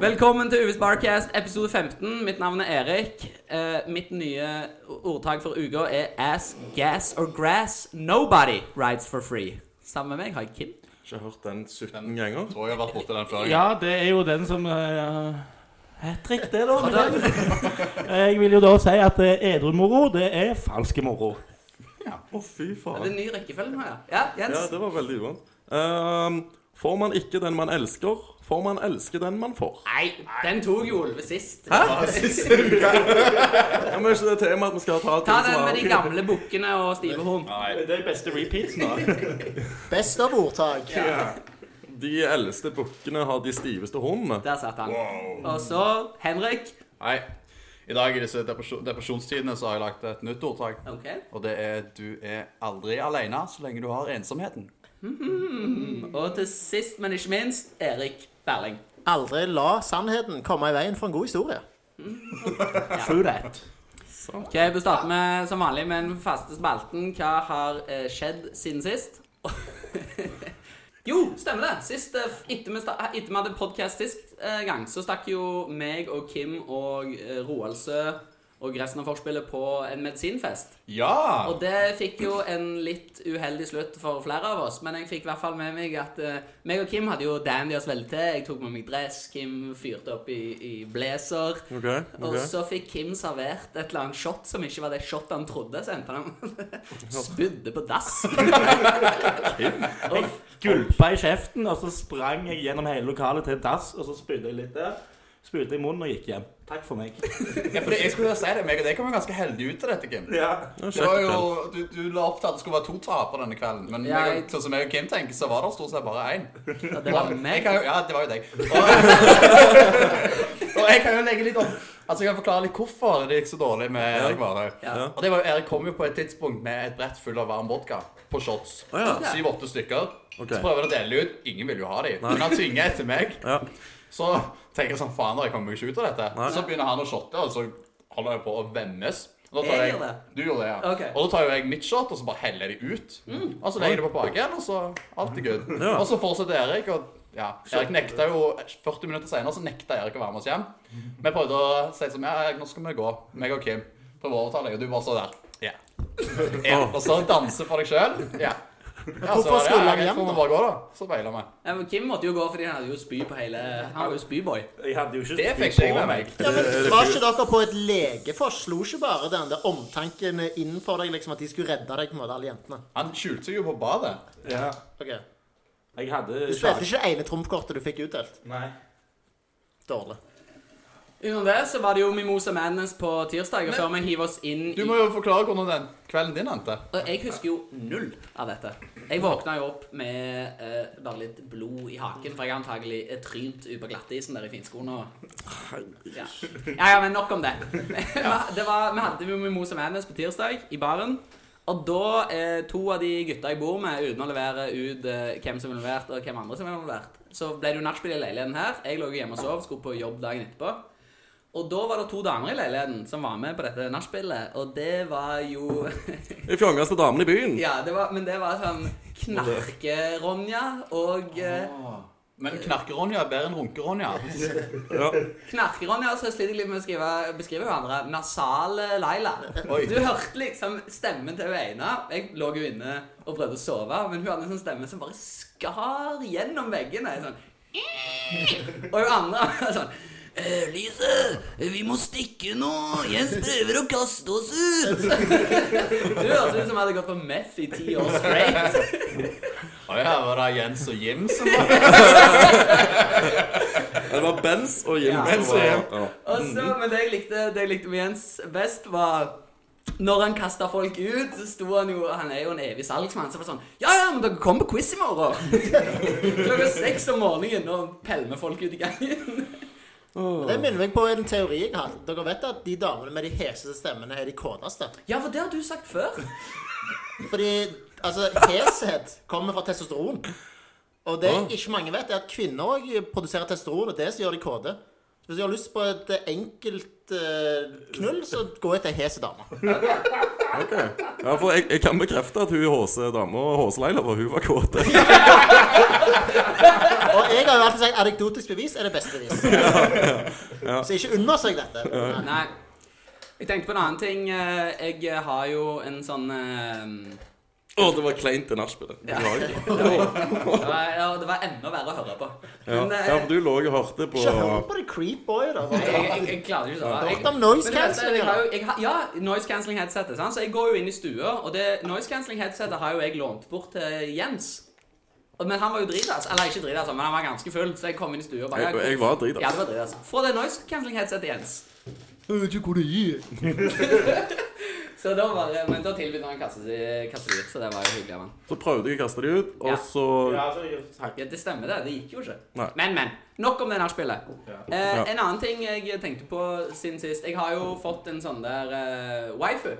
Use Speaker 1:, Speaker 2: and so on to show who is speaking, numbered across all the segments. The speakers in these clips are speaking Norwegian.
Speaker 1: Velkommen til Uvis Barcast, episode 15. Mitt navn er Erik. Eh, mitt nye ordtak for uka er ass, gas or grass. Nobody rides for free. Sammen med meg har jeg Kim.
Speaker 2: Ikke hørt den 17 ganger.
Speaker 3: Tror jeg har vært borti den før.
Speaker 4: Ja, det er jo den som uh, Hat trick, det, da. Men den- Jeg vil jo da si at uh, edru-moro, det er falske moro.
Speaker 2: Å, fy
Speaker 1: Er det
Speaker 2: faen.
Speaker 1: en ny rekkefølge nå, ja? Ja, Jens?
Speaker 2: Ja, det var veldig uvant. Ehm, får man ikke den man elsker, får man elske den man får.
Speaker 1: Nei, den tok jo Olve sist.
Speaker 2: Ja, men er ikke det temaet at vi skal ta
Speaker 1: Ta den med de gamle bukkene og stive horn.
Speaker 4: Det er beste repeats nå.
Speaker 5: Best av ordtak.
Speaker 2: De eldste bukkene har de stiveste hornene.
Speaker 1: Der satt han. Og så Henrik.
Speaker 3: Nei. I dag i disse depresjonstidene så har jeg lagt et nytt ordtak.
Speaker 1: Ok.
Speaker 3: Og det er 'du er aldri alene så lenge du har ensomheten'.
Speaker 1: Og til sist, men ikke minst, Erik Berling.
Speaker 5: Aldri la sannheten komme i veien for en god historie.
Speaker 4: True that.
Speaker 1: Ok, Vi starter med, som vanlig med den faste spalten. Hva har eh, skjedd siden sist? jo, stemmer det. Sist, eh, etter vi, sta- etter vi hadde podkast sist eh, gang, så stakk jo meg og Kim og eh, Roaldsø og resten av forspillet på en medisinfest.
Speaker 3: Ja!
Speaker 1: Og det fikk jo en litt uheldig slutt for flere av oss, men jeg fikk i hvert fall med meg at uh, meg og Kim hadde jo dandy oss veldig til. Jeg tok med meg dress, Kim fyrte opp i, i blazer.
Speaker 2: Ok,
Speaker 1: Og så fikk Kim servert et eller annet shot som ikke var det shot han trodde, så endte han spydde på dass. og,
Speaker 4: Gulpa i kjeften, og så sprang jeg gjennom hele lokalet til dass, og så spydde jeg litt der. Spydde i munnen og gikk hjem. Takk for meg.
Speaker 3: ja fordi jeg skulle jo si det, meg og deg kom jo ganske heldig ut til dette, Kim.
Speaker 4: Ja.
Speaker 2: Ja,
Speaker 3: Det var jo, du, du la opp til at det skulle være to tapere denne kvelden, men
Speaker 1: Ja, jeg-
Speaker 3: sånn som jeg og Kim tenker, så var det stort sett bare én.
Speaker 1: Ja, det var meg.
Speaker 3: jo, ja, det var jo deg. Og, og jeg kan jo legge litt opp Altså, jeg kan forklare litt hvorfor det gikk så dårlig med Erik Varhaug.
Speaker 1: Ja.
Speaker 3: Og det var, jo- Erik kom jo på et tidspunkt med et brett full av varm vodka på shots.
Speaker 2: Å, ja.
Speaker 1: Ok.
Speaker 3: Syv-åtte stykker.
Speaker 2: Okay.
Speaker 3: Så prøver han å dele ut. Ingen vil jo ha dem. Men han tvinger etter meg. Så tenker jeg sånn Faen, jeg kommer meg ikke ut av dette.
Speaker 2: Nei.
Speaker 3: Så begynner han å shotte, og så holder jeg på å vemmes. Og da tar
Speaker 1: Jeg
Speaker 3: jeg,
Speaker 1: det.
Speaker 3: du gjorde det, ja.
Speaker 1: Ok. Mm.
Speaker 3: Og da tar jo jeg mitt shot, og så bare heller jeg de ut. Og så legger jeg det på baken, og så alt er good.
Speaker 2: Ja.
Speaker 3: Og så fortsetter Erik, og ja, Erik nekta jo 40 minutter senere så nekta Erik å være med oss hjem. Vi prøvde å si som ja, Erik, nå skal vi gå, meg og Kim. Prøve å overtale deg, og du bare står der. Ja. Yeah. Og så danser for deg sjøl. Ja. Ja,
Speaker 5: hvorfor skulle han hjem, da?
Speaker 3: gå, da. Så beiler vi.
Speaker 1: Ja, men Kim måtte jo gå fordi han hadde jo spy på hele Han var jo spyboy.
Speaker 4: Jeg hadde jo ikke
Speaker 3: Det fikk ikke jeg med meg.
Speaker 5: Ja, men Var ikke dere på et legefors? Slo ikke bare den der omtanken innenfor deg, liksom at de skulle redde deg, på en måte, alle jentene?
Speaker 3: Han skjulte seg jo på badet.
Speaker 4: Ja.
Speaker 5: Ok.
Speaker 4: Jeg hadde
Speaker 5: Du spilte ikke det ene trumfkortet du fikk utdelt?
Speaker 4: Nei.
Speaker 5: Dårlig.
Speaker 1: Utenom det så var det jo Mimosa Madness på tirsdag, og før vi hiver oss inn i Du
Speaker 3: må jo forklare hvordan den kvelden din endte.
Speaker 1: Og jeg husker jo null av dette. Jeg våkna jo opp med eh, bare litt blod i haken, for jeg har antagelig eh, trynt ut på glattisen der i finskoene. Ja. ja, ja, men nok om det. det var, vi hadde jo Mimosa Madness på tirsdag i baren. Og da eh, to av de gutta jeg bor med, uten å levere ut eh, hvem som er involvert, og hvem andre som er involvert, så ble det jo nachspiel i leiligheten her. Jeg lå jo hjemme og sov, skulle på jobb dagen etterpå. Og da var det to damer i leiligheten som var med på dette nachspielet, og det var jo
Speaker 2: De fjongeste damene i byen.
Speaker 1: Ja, det var, men det var sånn Knarke-Ronja og eh,
Speaker 3: Men Knarke-Ronja er bedre enn Runke-Ronja.
Speaker 2: Ja.
Speaker 1: Knarke-Ronja så sliter jeg litt med å skrive, beskrive hverandre. Nasale Laila.
Speaker 3: Oi.
Speaker 1: Du hørte liksom stemmen til Veina. Jeg lå jo inne og prøvde å sove, men hun hadde en sånn stemme som bare skar gjennom veggene. Sånn. Og hun andre sånn «Eh, Lise, vi må stikke nå. Jens prøver å kaste oss ut. Du høres ut som jeg hadde gått på meth i ti år straight.
Speaker 3: Å ja, var det Jens og Jim som var
Speaker 2: Det var Bens og Jim.
Speaker 1: Ja.
Speaker 3: Bens og Jim.
Speaker 2: Ja.
Speaker 1: Og så, men det jeg likte, det jeg likte med Jens best, var når han kasta folk ut, så sto han jo Han er jo en evig salgsmann. Så var det sånn Ja, ja, men dere kommer på quiz i morgen! Klokka seks om morgenen og pælmer folk ut i gangen.
Speaker 5: Det minner meg på en teori jeg har. Dere vet at de damene med de heseste stemmene er de kåteste?
Speaker 1: Ja, for det har du sagt før.
Speaker 5: Fordi altså, heshet kommer fra testosteron. Og det ikke mange vet, er at kvinner òg produserer testosteron, og det som gjør de kåte. Hvis du har lyst på et enkelt eh, knull, så gå etter ei hes dame.
Speaker 2: Ok. Ja, for jeg, jeg kan bekrefte at hun HC-dama, HC-Leila, for hun var kåt.
Speaker 5: Og jeg har jo alltid sagt anekdotisk bevis er det beste bevis. Så ikke undersøk dette.
Speaker 1: Nei. Jeg tenkte på en annen ting. Eh, Jeg har jo en sånn eh,
Speaker 2: Å, det var kleint det nachspielet.
Speaker 1: Ja. Det, var, ja, det var enda verre å høre på.
Speaker 2: Ja.
Speaker 1: Men eh,
Speaker 2: ja, for du lå og hørte på
Speaker 5: Ikke hør på det creep boy, da.
Speaker 1: jeg, jeg, jeg klarer ikke å.
Speaker 5: Hørt om noise cancelling, da.
Speaker 1: ja, noise cancelling headsetet. Sant? Så jeg går jo inn i stua, og det noise cancelling headsetet har jo jeg lånt bort til Jens. Og- Men han var jo dritass. Eller ikke dritass, men han var ganske full, så jeg kom inn i stua og bare
Speaker 2: Jeg, jeg var dritass
Speaker 1: Ja, det var dritass. Få det noise cancelling headsetet, Jens.
Speaker 5: Jeg vet ikke hvor det er.
Speaker 1: Så da var det, Men da tilbød han å kaste det ut, så det var jo hyggelig av han.
Speaker 2: Så prøvde jeg å kaste de ut, og
Speaker 1: Ja.
Speaker 2: så
Speaker 4: Ja, så jeg-
Speaker 1: Ja, det stemmer det. Det gikk jo ikke.
Speaker 2: Nei.
Speaker 1: Men, men. Nok om det nachspielet. Eh,
Speaker 2: Ja.
Speaker 1: En annen ting jeg tenkte på siden sist Jeg har jo fått en sånn der eh, waifu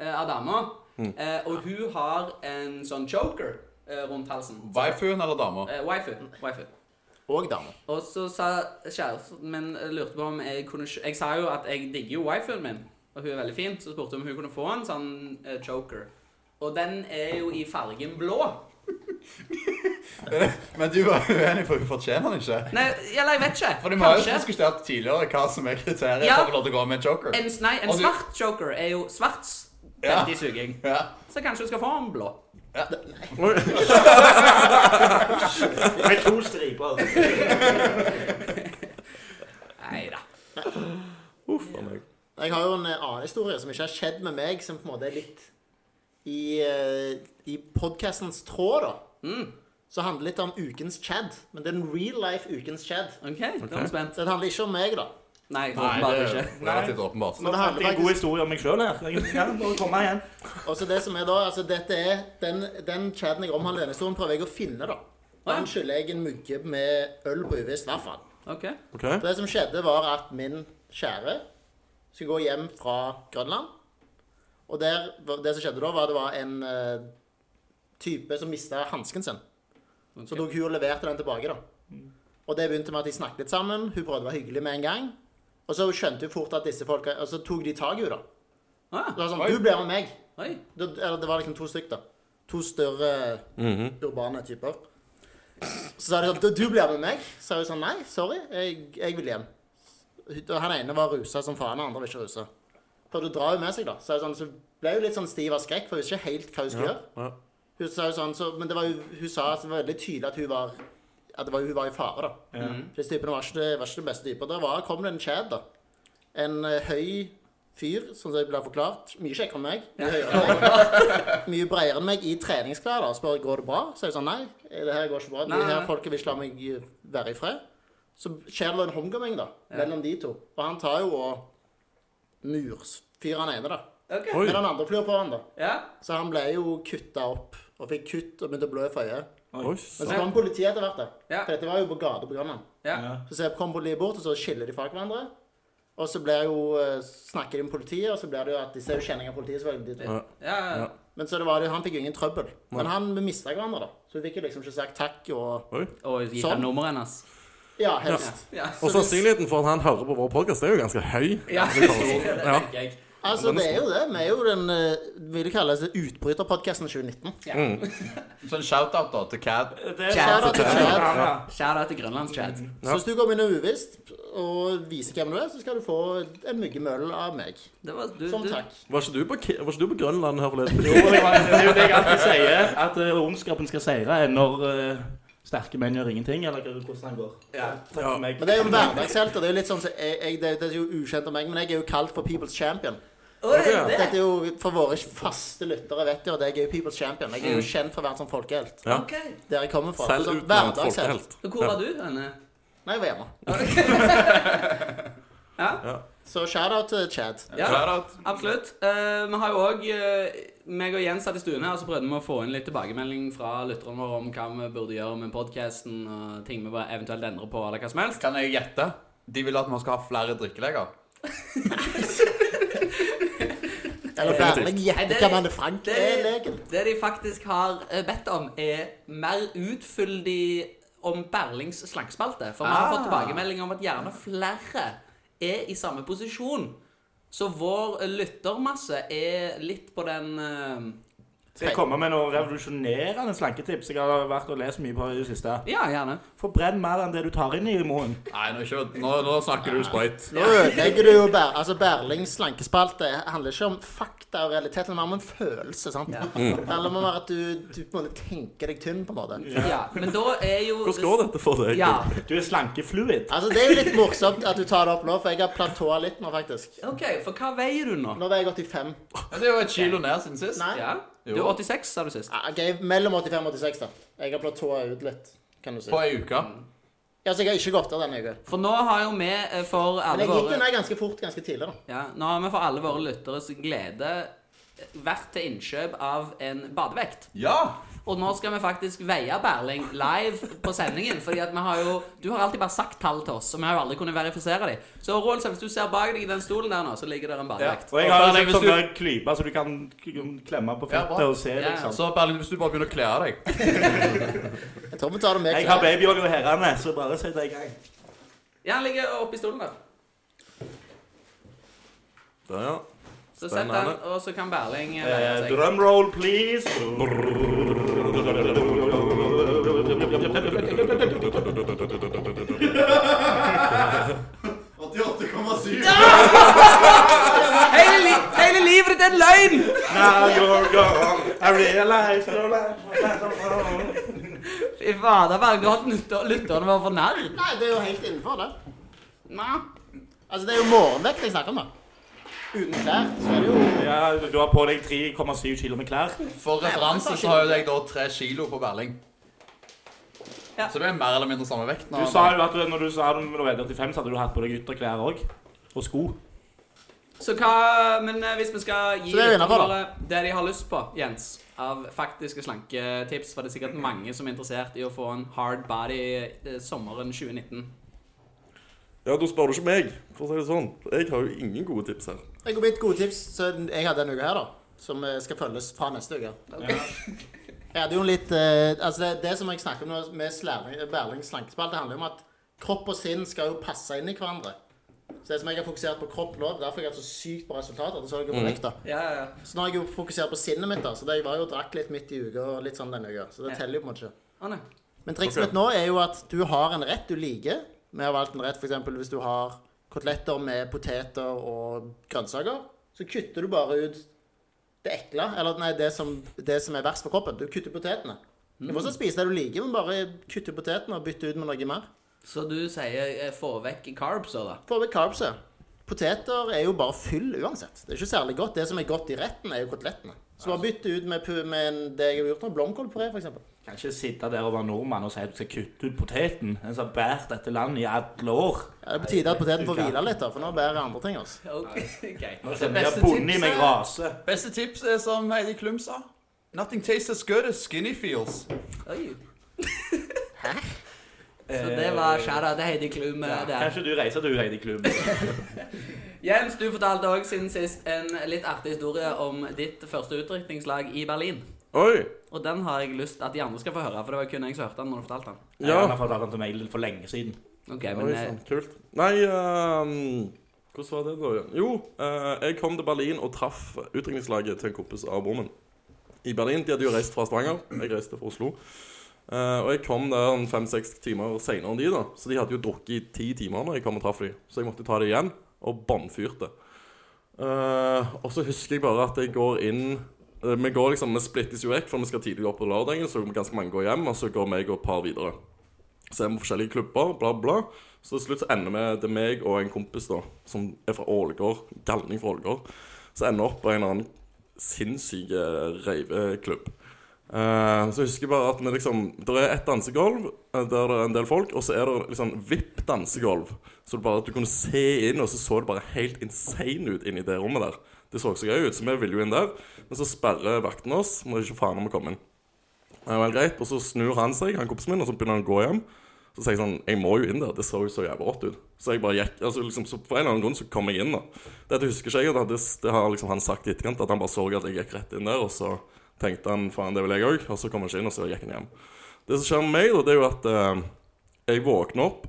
Speaker 1: eh, av dama.
Speaker 2: Mm.
Speaker 1: Eh, og hun har en sånn choker eh, rundt halsen.
Speaker 3: Waifuen eller dama?
Speaker 1: Eh, waifu. waifu.
Speaker 5: Og damer.
Speaker 1: Og så sa kjæresten min eh, lurte på om jeg kunne Jeg sa jo at jeg digger jo waifuen min, og hun er veldig fin. Så spurte hun om hun kunne få en sånn eh, choker. Og den er jo i fargen blå.
Speaker 3: Men du var uenig, for hun fortjener den ikke.
Speaker 1: Nei, eller jeg vet ikke.
Speaker 3: For du har jo
Speaker 1: Kanskje.
Speaker 3: diskutert tidligere hva som er kriteriet
Speaker 1: Ja.
Speaker 3: for å få lov til å gå med en joker.
Speaker 1: En, nei, en
Speaker 3: Og du-
Speaker 1: svart choker er jo svart
Speaker 3: Ja.
Speaker 1: veldig suging.
Speaker 3: Ja.
Speaker 1: Så kanskje du skal få en blå.
Speaker 4: Med to striper.
Speaker 1: Nei da.
Speaker 2: Uff a meg.
Speaker 5: Jeg har jo en eh, annen historie som ikke har skjedd med meg, som på en måte er litt i, uh, i podcastens tråd, da.
Speaker 1: Mm.
Speaker 5: Så handler det litt om ukens Chad. Men det er en real life ukens Chad.
Speaker 1: OK, okay. det spent.
Speaker 5: Så det handler ikke om meg, da.
Speaker 1: Nei, åpenbart ikke.
Speaker 3: relativt åpenbart.
Speaker 5: Men det handler
Speaker 4: Det er en god historie om meg sjøl her. Jeg bare komme igjen.
Speaker 5: Og så det som er da, altså dette er Den, den Chaden jeg omhandler denne historien, prøver jeg å finne, da.
Speaker 1: Den
Speaker 5: Han skylder jeg en mugge med øl på uvisst, i hvert fall.
Speaker 1: Okay.
Speaker 2: Okay.
Speaker 5: Så det som skjedde, var at min kjære skulle gå hjem fra Grønland. Og der, det som skjedde da, var at det var en eh, type som mista hansken sin. Så tok hun og leverte den tilbake, da. Og det begynte med at de snakket litt sammen. Hun prøvde å være hyggelig med en gang. Og så skjønte hun fort at disse folka Og så tok de tak i henne, da.
Speaker 1: Ah,
Speaker 5: Det var sånn,
Speaker 3: Oi.
Speaker 5: Du blir med meg.
Speaker 1: oi.
Speaker 5: Det, eller det var liksom to stykker, da. To større urbane typer. Så sa de sånn Du du blir med meg? Så sa hun sånn Nei, sorry. Jeg, jeg vil hjem. Og Han ene var rusa som faen, han andre var ikke rusa. Prøvde å dra henne med seg, da. Så, jeg sånn, så ble hun litt sånn stiv av skrekk, for hun visste ikke helt hva hun skulle gjøre.
Speaker 2: Ja.
Speaker 5: Hun sa jo sånn, så, men det var jo, hun sa at det var veldig tydelig at hun var at det var, hun var i fare. da. Disse typene var ikke, det, var ikke det beste typer. Der var, kom det en Chad, da. En uh, høy fyr, som det ble forklart. Mye kjekkere enn meg. Mye høyere enn meg. Mye bredere enn meg i treningsklær. da, Spør går det bra. Så er jeg sånn nei, det her går ikke bra. De her folket vil ikke la meg være i fred. Så skjer det en homecoming da, mellom de to. Og han tar jo og murfyrer han ene, da.
Speaker 2: Okay.
Speaker 5: Men den andre flyr på han, da.
Speaker 1: Ja.
Speaker 5: Så han ble jo kutta opp. Og fikk kutt og begynte å blø for øyet. Men så kom politiet etter hvert. da.
Speaker 1: Ja.
Speaker 5: For dette var jo på gateprogrammet.
Speaker 1: Ja.
Speaker 5: Så kom politiet bort, og så skiller de fra hverandre. Og så blir jo, eh, snakker de med politiet, og så blir det jo at de ser jo kjenning av politiet. selvfølgelig. de to.
Speaker 2: Ja.
Speaker 1: Ja.
Speaker 2: Ja.
Speaker 5: Men så det var det, han fikk jo ingen trøbbel. Men han mista hverandre, da. Så vi fikk jo liksom ikke sagt takk og
Speaker 2: Oi.
Speaker 1: Og gitt
Speaker 5: Sånn.
Speaker 1: ham nummeret hennes.
Speaker 5: Ja, helst.
Speaker 1: Ja.
Speaker 2: Og sannsynligheten for at han hører på vår podcast er jo ganske høy.
Speaker 1: Ja, det tenker jeg.
Speaker 5: Altså, det er jo det. Vi er jo den uh, vil kalles utbryterpodkasten 2019.
Speaker 3: Så en shout-out da til Cad.
Speaker 4: Det
Speaker 5: Shout-out til Chad.
Speaker 1: Shout-out til Grønlandschat.
Speaker 5: Så hvis du kommer inn uvisst og viser hvem du er, så skal du få en myggemøll av meg.
Speaker 1: Det var du,
Speaker 5: Som
Speaker 1: du,
Speaker 5: takk.
Speaker 2: Var ikke du på, var ikke du på Grønland her forleden?
Speaker 4: Jo, det er jo det jeg alltid sier, at uh, ondskapen skal seire når eh, sterke menn gjør ingenting, eller hvordan det går.
Speaker 1: Ja.
Speaker 4: Meg.
Speaker 5: Men det er jo hverdagshelter. det er jo litt sånn så jeg, jeg, det, det er jo ukjent om meg, men jeg er jo kalt for People's Champion.
Speaker 1: Å, det er
Speaker 5: Dette er jo For våre faste lyttere vet jo at jeg er jo People's Champion. Jeg er jo kjent for å være en sånn folkehelt.
Speaker 2: Ja.
Speaker 1: Okay.
Speaker 5: Der jeg kommer fra. Så
Speaker 2: Selvutnevnt
Speaker 5: hverdagshelt.
Speaker 2: folkehelt.
Speaker 1: Hvor var du henne?
Speaker 5: Nei, jeg var hjemme.
Speaker 1: Ja,
Speaker 5: Så shout-out til Chad.
Speaker 1: ja absolutt. Eh, vi har jo òg meg og Jens satt i stuen her, og så prøvde vi å få inn litt tilbakemelding fra lytterne våre om hva vi burde gjøre med podkasten, og ting vi bare eventuelt endrer på, eller hva som helst.
Speaker 3: Kan jeg gjette? De vil at man skal ha flere drikkeleger.
Speaker 5: Eller flere
Speaker 1: er-
Speaker 5: hva Manne Frank
Speaker 1: det-
Speaker 5: er legen.
Speaker 1: Det de faktisk har eh, bedt om, er mer utfyldig om Berlings slankespalte. For vi har
Speaker 3: Ah.
Speaker 1: fått tilbakemelding om at gjerne flere er i samme posisjon. Så vår lyttermasse er litt på den eh,
Speaker 4: Skal jeg komme med noen revolusjonerende slanketips? Jeg har vært og lest mye på det siste.
Speaker 1: Ja, gjerne.
Speaker 4: Forbrenn mer enn det du tar inn i munnen.
Speaker 3: Nei, nå, ikke, nå, nå snakker du sprøyt.
Speaker 5: Nå ødelegger du jo bær, altså Berlings slankespalte handler ikke om fakta og realitet, men mer om en følelse. sant? Det handler om at du, du på en måte tenker deg tynn, på en måte.
Speaker 1: Ja, men da er jo
Speaker 2: Hvordan går dette for deg?
Speaker 1: Ja.
Speaker 4: Du er slankefluid.
Speaker 5: Altså Det er jo litt morsomt at du tar det opp nå, for jeg har platåa litt nå, faktisk.
Speaker 1: OK, for hva veier du nå?
Speaker 5: Nå veier jeg 85.
Speaker 3: Ja, det er jo et kilo ned siden sist.
Speaker 5: Nei,
Speaker 1: Ja? Du er 86, sa du sist.
Speaker 5: Ja, ok, mellom 85 og 86, da. Jeg har platåa ut litt, kan du si.
Speaker 3: På ei uke.
Speaker 5: Ja, så jeg har ikke gått av denne uka.
Speaker 1: For nå har jo vi eh, for
Speaker 5: Men
Speaker 1: alle
Speaker 5: jeg gikk jo
Speaker 1: våre
Speaker 5: ned ganske fort ganske tidlig, da.
Speaker 1: ja, Nå har vi for alle våre lytteres glede vært til innkjøp av en badevekt.
Speaker 3: Ja!
Speaker 1: Og nå skal vi faktisk veie Berling live på sendingen. Fordi at vi har jo Du har alltid bare sagt tall til oss, og vi har jo aldri kunnet verifisere dem. Så Roald, hvis du ser bak deg i den stolen der nå, så ligger der en badevekt.
Speaker 4: Og jeg har
Speaker 3: Berling,
Speaker 4: jo
Speaker 3: hvis
Speaker 4: sånn
Speaker 3: du-
Speaker 4: der klype, så du kan klemme på
Speaker 3: Ja,
Speaker 4: fettet
Speaker 3: ja,
Speaker 4: og se,
Speaker 1: Ja,
Speaker 4: liksom.
Speaker 3: Så Berling, hvis du bare begynner å kle av deg
Speaker 5: Jeg tror vi tar det med klær.
Speaker 4: Jeg har babyolje herrene, så bare sett deg i gang.
Speaker 1: Ja, han ligger oppi stolen der.
Speaker 2: Der, ja.
Speaker 1: Så sett den, og så kan Berling eh, veie
Speaker 4: Eh,
Speaker 1: seg.
Speaker 4: drumroll, please.
Speaker 3: 88,7.
Speaker 1: Hele, li hele livet ditt er en løgn!
Speaker 4: Now you're gone. I realize your.
Speaker 1: Fy fader, Berg, du har hatt lytter- lytterne våre for narr.
Speaker 5: Nei, det er jo helt innenfor, det.
Speaker 1: Nei.
Speaker 5: Altså, det er jo morgenvekt jeg snakker om, da. Uten klær, så er det jo
Speaker 4: Ja, du har på deg 3,7 kilo med klær.
Speaker 3: For referanse så har jo jeg da tre kilo på Berling.
Speaker 1: Ja.
Speaker 3: Så det er mer eller mindre samme vekt.
Speaker 4: Du sa jo at du- når du sa du var 85, så hadde du hatt på deg ytterklær òg. Og sko.
Speaker 1: Så hva Men eh, hvis vi skal gi
Speaker 5: Så det er jo innenfor, da.
Speaker 1: lytterne det de har lyst på, Jens, av faktiske slanketips, for det er sikkert mange som er interessert i å få en hard body eh, sommeren 2019.
Speaker 2: ja, da spør du ikke meg, for å si det sånn. Jeg har jo ingen gode tips her.
Speaker 5: Jeg går mitt gode tips som jeg hadde denne uka her, da. Som eh, skal følges fra neste uke. Jeg hadde jo litt eh, Altså, det, det som jeg snakker om nå med Berlings slankespill, det handler jo om at kropp og sinn skal jo passe inn i hverandre. Så det som jeg har fokusert på kropp nå, det er derfor jeg har hatt så sykt bra resultater. Det så jeg jo på vekta.
Speaker 1: Ja, ja, ja.
Speaker 5: Så nå har jeg jo fokusert på sinnet mitt, da. Så det jeg var jo og drakk litt midt i uka og litt sånn denne uka. Så det
Speaker 1: Ja.
Speaker 5: teller jo på en måte ikke.
Speaker 1: Å, nei.
Speaker 5: Men trikset
Speaker 2: Ok.
Speaker 5: mitt nå er jo at du har en rett du liker. Vi har valgt en rett f.eks. hvis du har koteletter med poteter og grønnsaker. Så kutter du bare ut det ekle, eller nei, det som, det som er verst for kroppen. Du kutter potetene. Du får også spise det du liker, men bare kutte potetene og bytte ut med noe mer.
Speaker 1: Så du sier eh, få vekk carbs, da?
Speaker 5: Få vekk carbset. Poteter er jo bare fyll uansett. Det er ikke særlig godt. Det som er godt i retten, er jo kotelettene. Så bare bytte ut med, med det jeg har gjort nå, blomkålpuré f.eks.
Speaker 4: Kan ikke sitte der og være nordmann og si at du skal kutte ut poteten. Den som har båret dette landet i alle år.
Speaker 5: Ja, det er på tide at poteten får hvile litt, da, for nå bærer andre ting oss.
Speaker 1: Ok, ok.
Speaker 4: Nå kjenner jeg
Speaker 3: beste
Speaker 4: bonden i meg
Speaker 3: tipset-
Speaker 4: rase.
Speaker 3: Beste tips er som Heidi Klum sa. Nothing tastes as good as skinny feels.
Speaker 1: Oi. Så det var shout-out til Heidi Klum Ja, der.
Speaker 4: Kanskje du reiser du, Heidi Klum.
Speaker 1: Jens, du fortalte òg siden sist en litt artig historie om ditt første utdrikningslag i Berlin.
Speaker 2: Oi!
Speaker 1: Og den har jeg lyst at de andre skal få høre, for det var kun jeg som hørte den når du fortalte den.
Speaker 4: Ja. Jeg har fortalt den til meg for lenge siden.
Speaker 1: Ok, men
Speaker 2: Oi, sånn, kult. Nei, ehm, hvordan var det da? Jo, uh, jeg kom til Berlin og traff utdrikningslaget til en kompis av broren min. I Berlin. De hadde jo reist fra Stavanger. Jeg reiste fra Oslo. Uh, og jeg kom der en fem-seks timer senere enn de, da. Så de hadde jo drukket i ti timer når jeg kom og traff dem. Så jeg måtte ta det igjen, og bånnfyrte. Uh, og så husker jeg bare at jeg går inn Vi går liksom, vi splittes jo vekk, for vi skal tidlig opp på lørdagen. Så ganske mange går hjem, og så går meg og et par videre. Så er vi på forskjellige klubber, bla, bla. Så til slutt så ender vi det meg og en kompis da, som er fra Ålgård, galning fra Ålgård, så ender opp på en eller annen sinnssyk røyveklubb. Uh, så husker bare at vi liksom Det er ett dansegulv eh, der det er en del folk, og så er det liksom VIP-dansegulv. Så det bare at du kunne se inn, og så så det bare helt insane ut inni det rommet der. Det så så gøy ut, så vi ville jo inn der. Men så sperrer vakten oss. Må ikke faen om å komme inn. Det var greit, Og så snur han seg, han kompisen min, og så begynner han å gå hjem. Så sier jeg sånn Jeg må jo inn der. Det så jo så jævlig rått ut. Så jeg bare gikk altså liksom, så For en eller annen grunn så kom jeg inn, da. Dette husker ikke jeg. og Det, det har liksom han sagt i etterkant, at han bare så at jeg gikk rett inn der, og så tenkte han faen, det vil jeg òg. Og så kom han ikke inn, og så gikk han hjem. Det som skjer med meg, da, det er jo at eh, jeg våkner opp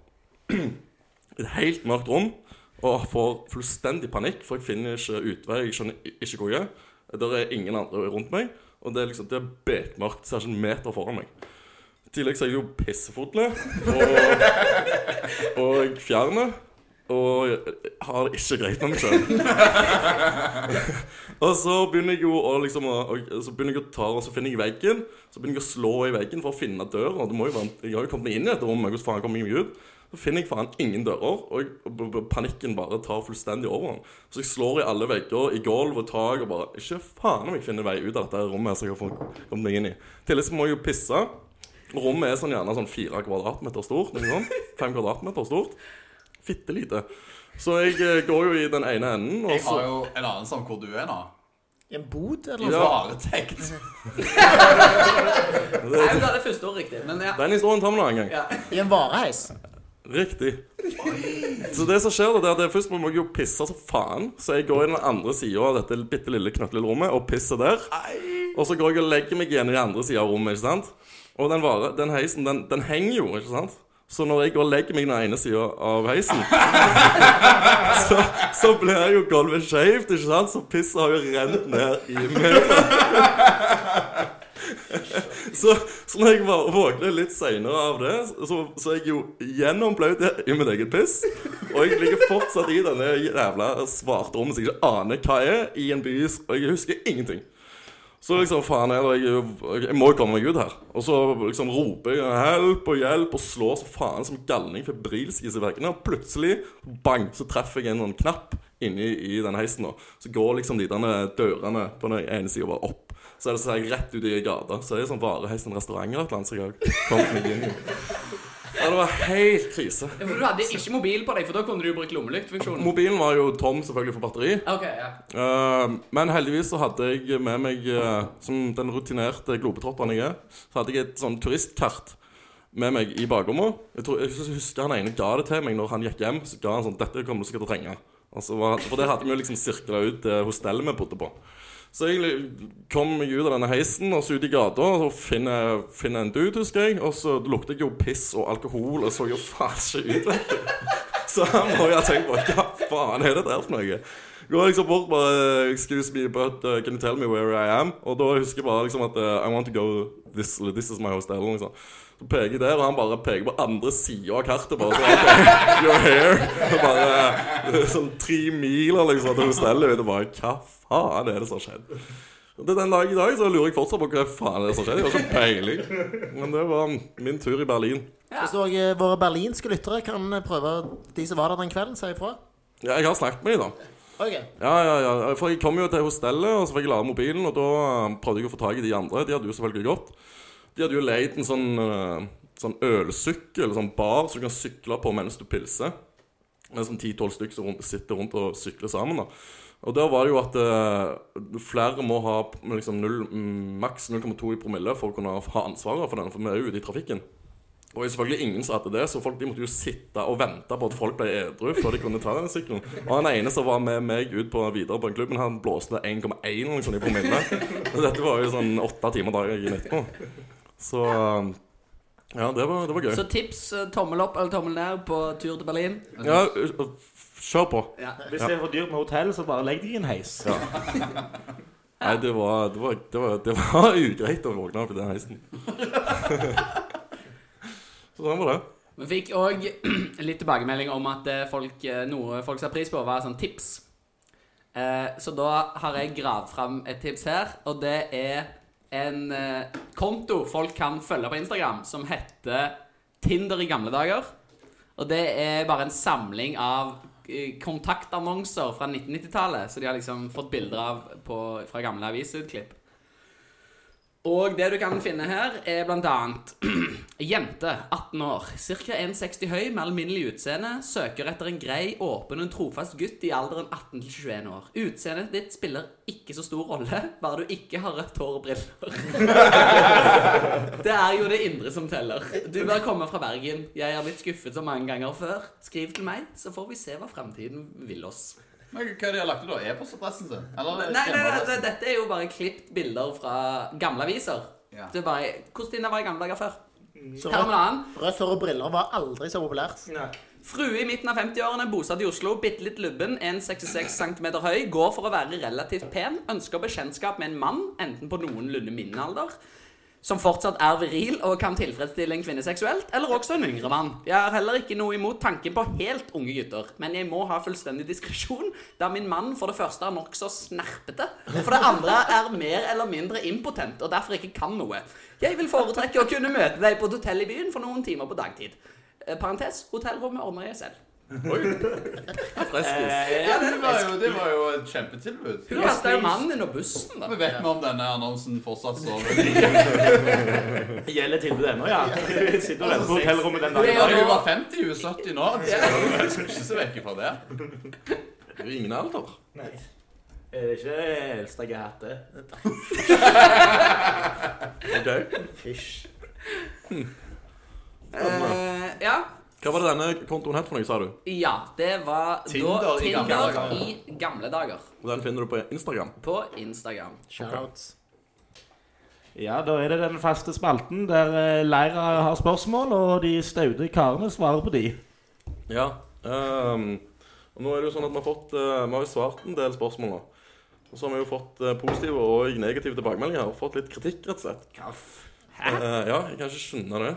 Speaker 2: i et helt mørkt rom. Og får fullstendig panikk, for jeg finner ikke utvei. Jeg skjønner ikke hvor jeg er. Der er ingen andre rundt meg, og det er liksom, det er bekmørkt. Ser ikke en meter foran meg. I tillegg så er jeg jo pissefotlig og, og fjerne. Og jeg har det ikke greit med meg sjøl. og så begynner jeg jo å liksom å- Så begynner jeg å ta Og så finner jeg veggen. Så begynner jeg å slå i veggen for å finne døra. Det må jo være, jeg har jo kommet meg inn i dette rommet. Hvordan faen kommer jeg meg ut? Så finner jeg faen ingen dører, og, panikken bare tar fullstendig over. Så jeg slår i alle vegger, i gulv og tak, og bare Ikke faen om jeg finner vei ut av dette rommet som jeg har kommet meg inn i. Tillegg så må jeg jo pisse. Rommet er sånn gjerne sånn fire kvadratmeter stort. Noe. Fem kvadratmeter stort. Fitte lite. Så jeg eh, går jo i den ene enden, og
Speaker 3: Jeg har jo en annen om hvor du er nå.
Speaker 5: I en bod, eller noe?
Speaker 2: Ja.
Speaker 3: varetekt.
Speaker 1: Nei, det er det første ord riktig, men ja.
Speaker 2: Den historien tar vi en annen gang.
Speaker 1: ja.
Speaker 5: I en vareheis?
Speaker 2: Riktig. Så det som skjer, det er at jeg først må jeg jo pisse som faen. Så jeg går i den andre sida av dette bitte lille knøttlille rommet og pisser der. Og så går jeg og legger meg igjen i den andre sida av rommet. ikke sant? Og den, vare, den heisen, den, den henger jo, ikke sant? Så når jeg går og legger meg den ene sida av heisen, så, så blir jo gulvet skeivt, ikke sant? Så pisset har jo rent ned i meg. Så, så når jeg våkner litt seinere av det, så, så er jeg jo gjennomblaut i mitt eget piss. Og jeg ligger fortsatt i denne jævla svarte rommet som jeg ikke aner hva er, i en by, og jeg husker ingenting. Så liksom, faen er det, jeg, jeg må jo komme meg ut her. Og så liksom roper jeg 'hjelp' og 'hjelp' og slår så faen som galning febrilsk i veggene. Og plutselig, bang, så treffer jeg en sånn knapp inni i den heisen. nå. Så går liksom de dørene på den ene sida bare opp. Så er det sånn rett ut i gata. Så er det sånn vareheis en restaurant eller annet som jeg har kommet meg inn i. Ja, det var helt krise.
Speaker 1: Ja, For du hadde ikke mobil på deg, for da kunne du jo brukt lommelyktfunksjonen.
Speaker 2: Mobilen var jo tom selvfølgelig for batteri.
Speaker 1: Ok, ja.
Speaker 2: uh, men heldigvis så hadde jeg med meg, uh, som den rutinerte globetrotteren jeg er, så hadde jeg et sånn turistkart med meg i baklomma. Jeg, tror, jeg husker han ene ga det til meg når han gikk hjem. Så ga han sånn 'Dette kommer du sikkert til å trenge'. Altså, for det hadde vi jo liksom sirkla ut det hostellet vi bodde på. Så jeg kom meg ut av denne heisen og så ut i gata, og finner finner en dude, husker jeg. Og så lukter jeg jo piss og alkohol, og så jo faen ikke ut. Så han må jo ha tenkt på hva faen er det der for noe? Går liksom bort bare Excuse me, but uh, can you tell me where I am? Og da husker jeg bare liksom at uh, I want to go this, this is my hostel. Liksom. Så peker jeg der, og han bare peker på andre sida av kartet. Bare så, okay, you're here. Bare uh, sånn tre miler liksom til hostellet. Og bare hva faen er det som har skjedd? Det er den dag i dag så lurer jeg fortsatt på hva faen er det som har skjedd. Jeg har ikke peiling. Men det var min tur i Berlin.
Speaker 5: Hvis dere, eh, våre berlinske lyttere kan eh, prøve De som var der den kvelden, si ifra.
Speaker 2: Ja, jeg har snakket med dem, da.
Speaker 5: Okay.
Speaker 2: Ja, ja, ja. For jeg kom jo til hostellet, og så fikk jeg lade mobilen, og da eh, prøvde jeg å få tak i de andre. De hadde jo selvfølgelig gått. De hadde jo leid en sånn, eh, sånn ølsykkel, sånn bar, som du kan sykle på mens du pilser. Det er sånn 10-12 stykker som sitter rundt og sykler sammen. da. Og der var det jo at eh, flere må ha liksom null, mm, maks 0,2 i promille for å kunne ha ansvaret for den, for vi er jo ute i trafikken. Og selvfølgelig ingen som hadde det, så folk de måtte jo sitte og vente på at folk ble edru før de kunne ta den sykkelen. Og han ene som var med meg ut på videre på en klubb, han blåste 1,1 liksom, i promille. Så dette var jo sånn åtte timer dagen etterpå. Så ja, det var, det var gøy.
Speaker 1: Så tips eh, tommel opp eller tommel ned på tur til Berlin.
Speaker 2: Ja, kjør på.
Speaker 1: Ja.
Speaker 4: Hvis det er for dyrt med hotell, så bare legg deg i en heis.
Speaker 2: Nei, det var, det var, det var, det var ugreit å våkne opp i den heisen. Så sånn var det.
Speaker 1: Vi fikk òg litt tilbakemelding om at eh, folk, eh, noe folk satte pris på, var sånn tips. Eh, Så da har jeg gravd fram et tips her, og det er en eh, konto folk kan følge på Instagram, som heter Tinder i gamle dager. Og det er bare en samling av eh, kontaktannonser fra 1990-tallet, så de har liksom fått bilder av på, fra gamle avisutklipp. Og det du kan finne her, er blant annet Jente, 18 år, ca. 1,60 høy, med alminnelig utseende, søker etter en grei, åpen og trofast gutt i alderen 18 21 år. Utseendet ditt spiller ikke så stor rolle, bare du ikke har rødt hår og briller. Det er jo det indre som teller. Du bør komme fra Bergen. Jeg har blitt skuffet så mange ganger før. Skriv til meg, så får vi se hva fremtiden vil oss.
Speaker 3: Men hva de har lagt ut, da? E-postadressen sin? Eller
Speaker 1: Nei, nei, nei, nei, dette er jo bare klippet bilder fra gamle aviser.
Speaker 3: Ja.
Speaker 1: Det er bare Hvordan var i gamle dager før.
Speaker 5: Så rødt, rødt hår og briller var aldri så populært.
Speaker 1: Frue i midten av 50-årene, bosatt i Oslo, bitte litt lubben, 1,66 cm høy, går for å være relativt pen, ønsker bekjentskap med en mann, enten på noenlunde min alder, som fortsatt er viril og kan tilfredsstille en kvinne seksuelt, eller også en yngre mann. Jeg har heller ikke noe imot tanken på helt unge gutter, men jeg må ha fullstendig diskresjon, da min mann for det første er nokså snerpete, og for det andre er mer eller mindre impotent, og derfor ikke kan noe. Jeg vil foretrekke å kunne møte deg på et hotell i byen for noen timer på dagtid. Eh, parentes, hotellrommet ordner jeg selv.
Speaker 2: Freskis.
Speaker 3: Ja, det var jo, det var jo et kjempetilbud.
Speaker 1: Hun kasta jo mannen og bussen, da.
Speaker 3: Men vet vi om denne annonsen fortsatt står
Speaker 4: Gjelder tilbudet ennå, ja? Sitter og venter på hotellrommet den dagen.
Speaker 3: hun var 50, hun er 70 nå. Så jeg skal ikke se vekk fra det.
Speaker 2: Det er jo ingen alder.
Speaker 4: Nei. Er det ikke eldste jeg har hatt det?
Speaker 2: Ok.
Speaker 5: Hysj.
Speaker 1: Eh, ja.
Speaker 2: Hva var det denne kontoen het for noe, sa du?
Speaker 1: ja, det var
Speaker 3: Tinder
Speaker 1: da
Speaker 3: i gamle
Speaker 1: Tinder i gamle dager.
Speaker 2: Og Den finner du på Instagram.
Speaker 1: På Instagram.
Speaker 5: Shout.
Speaker 4: Ja, da er det den faste spalten der eh, Leira har spørsmål, og de staude karene svarer på de.
Speaker 2: Ja. Um, og nå er det jo sånn at Vi har fått, eh, vi har jo svart en del spørsmål nå. Og så har vi jo fått eh, positive og negative tilbakemeldinger. Og fått litt kritikk, rett og slett.
Speaker 1: Hæ?
Speaker 2: Uh, ja, jeg kan ikke skjønne det.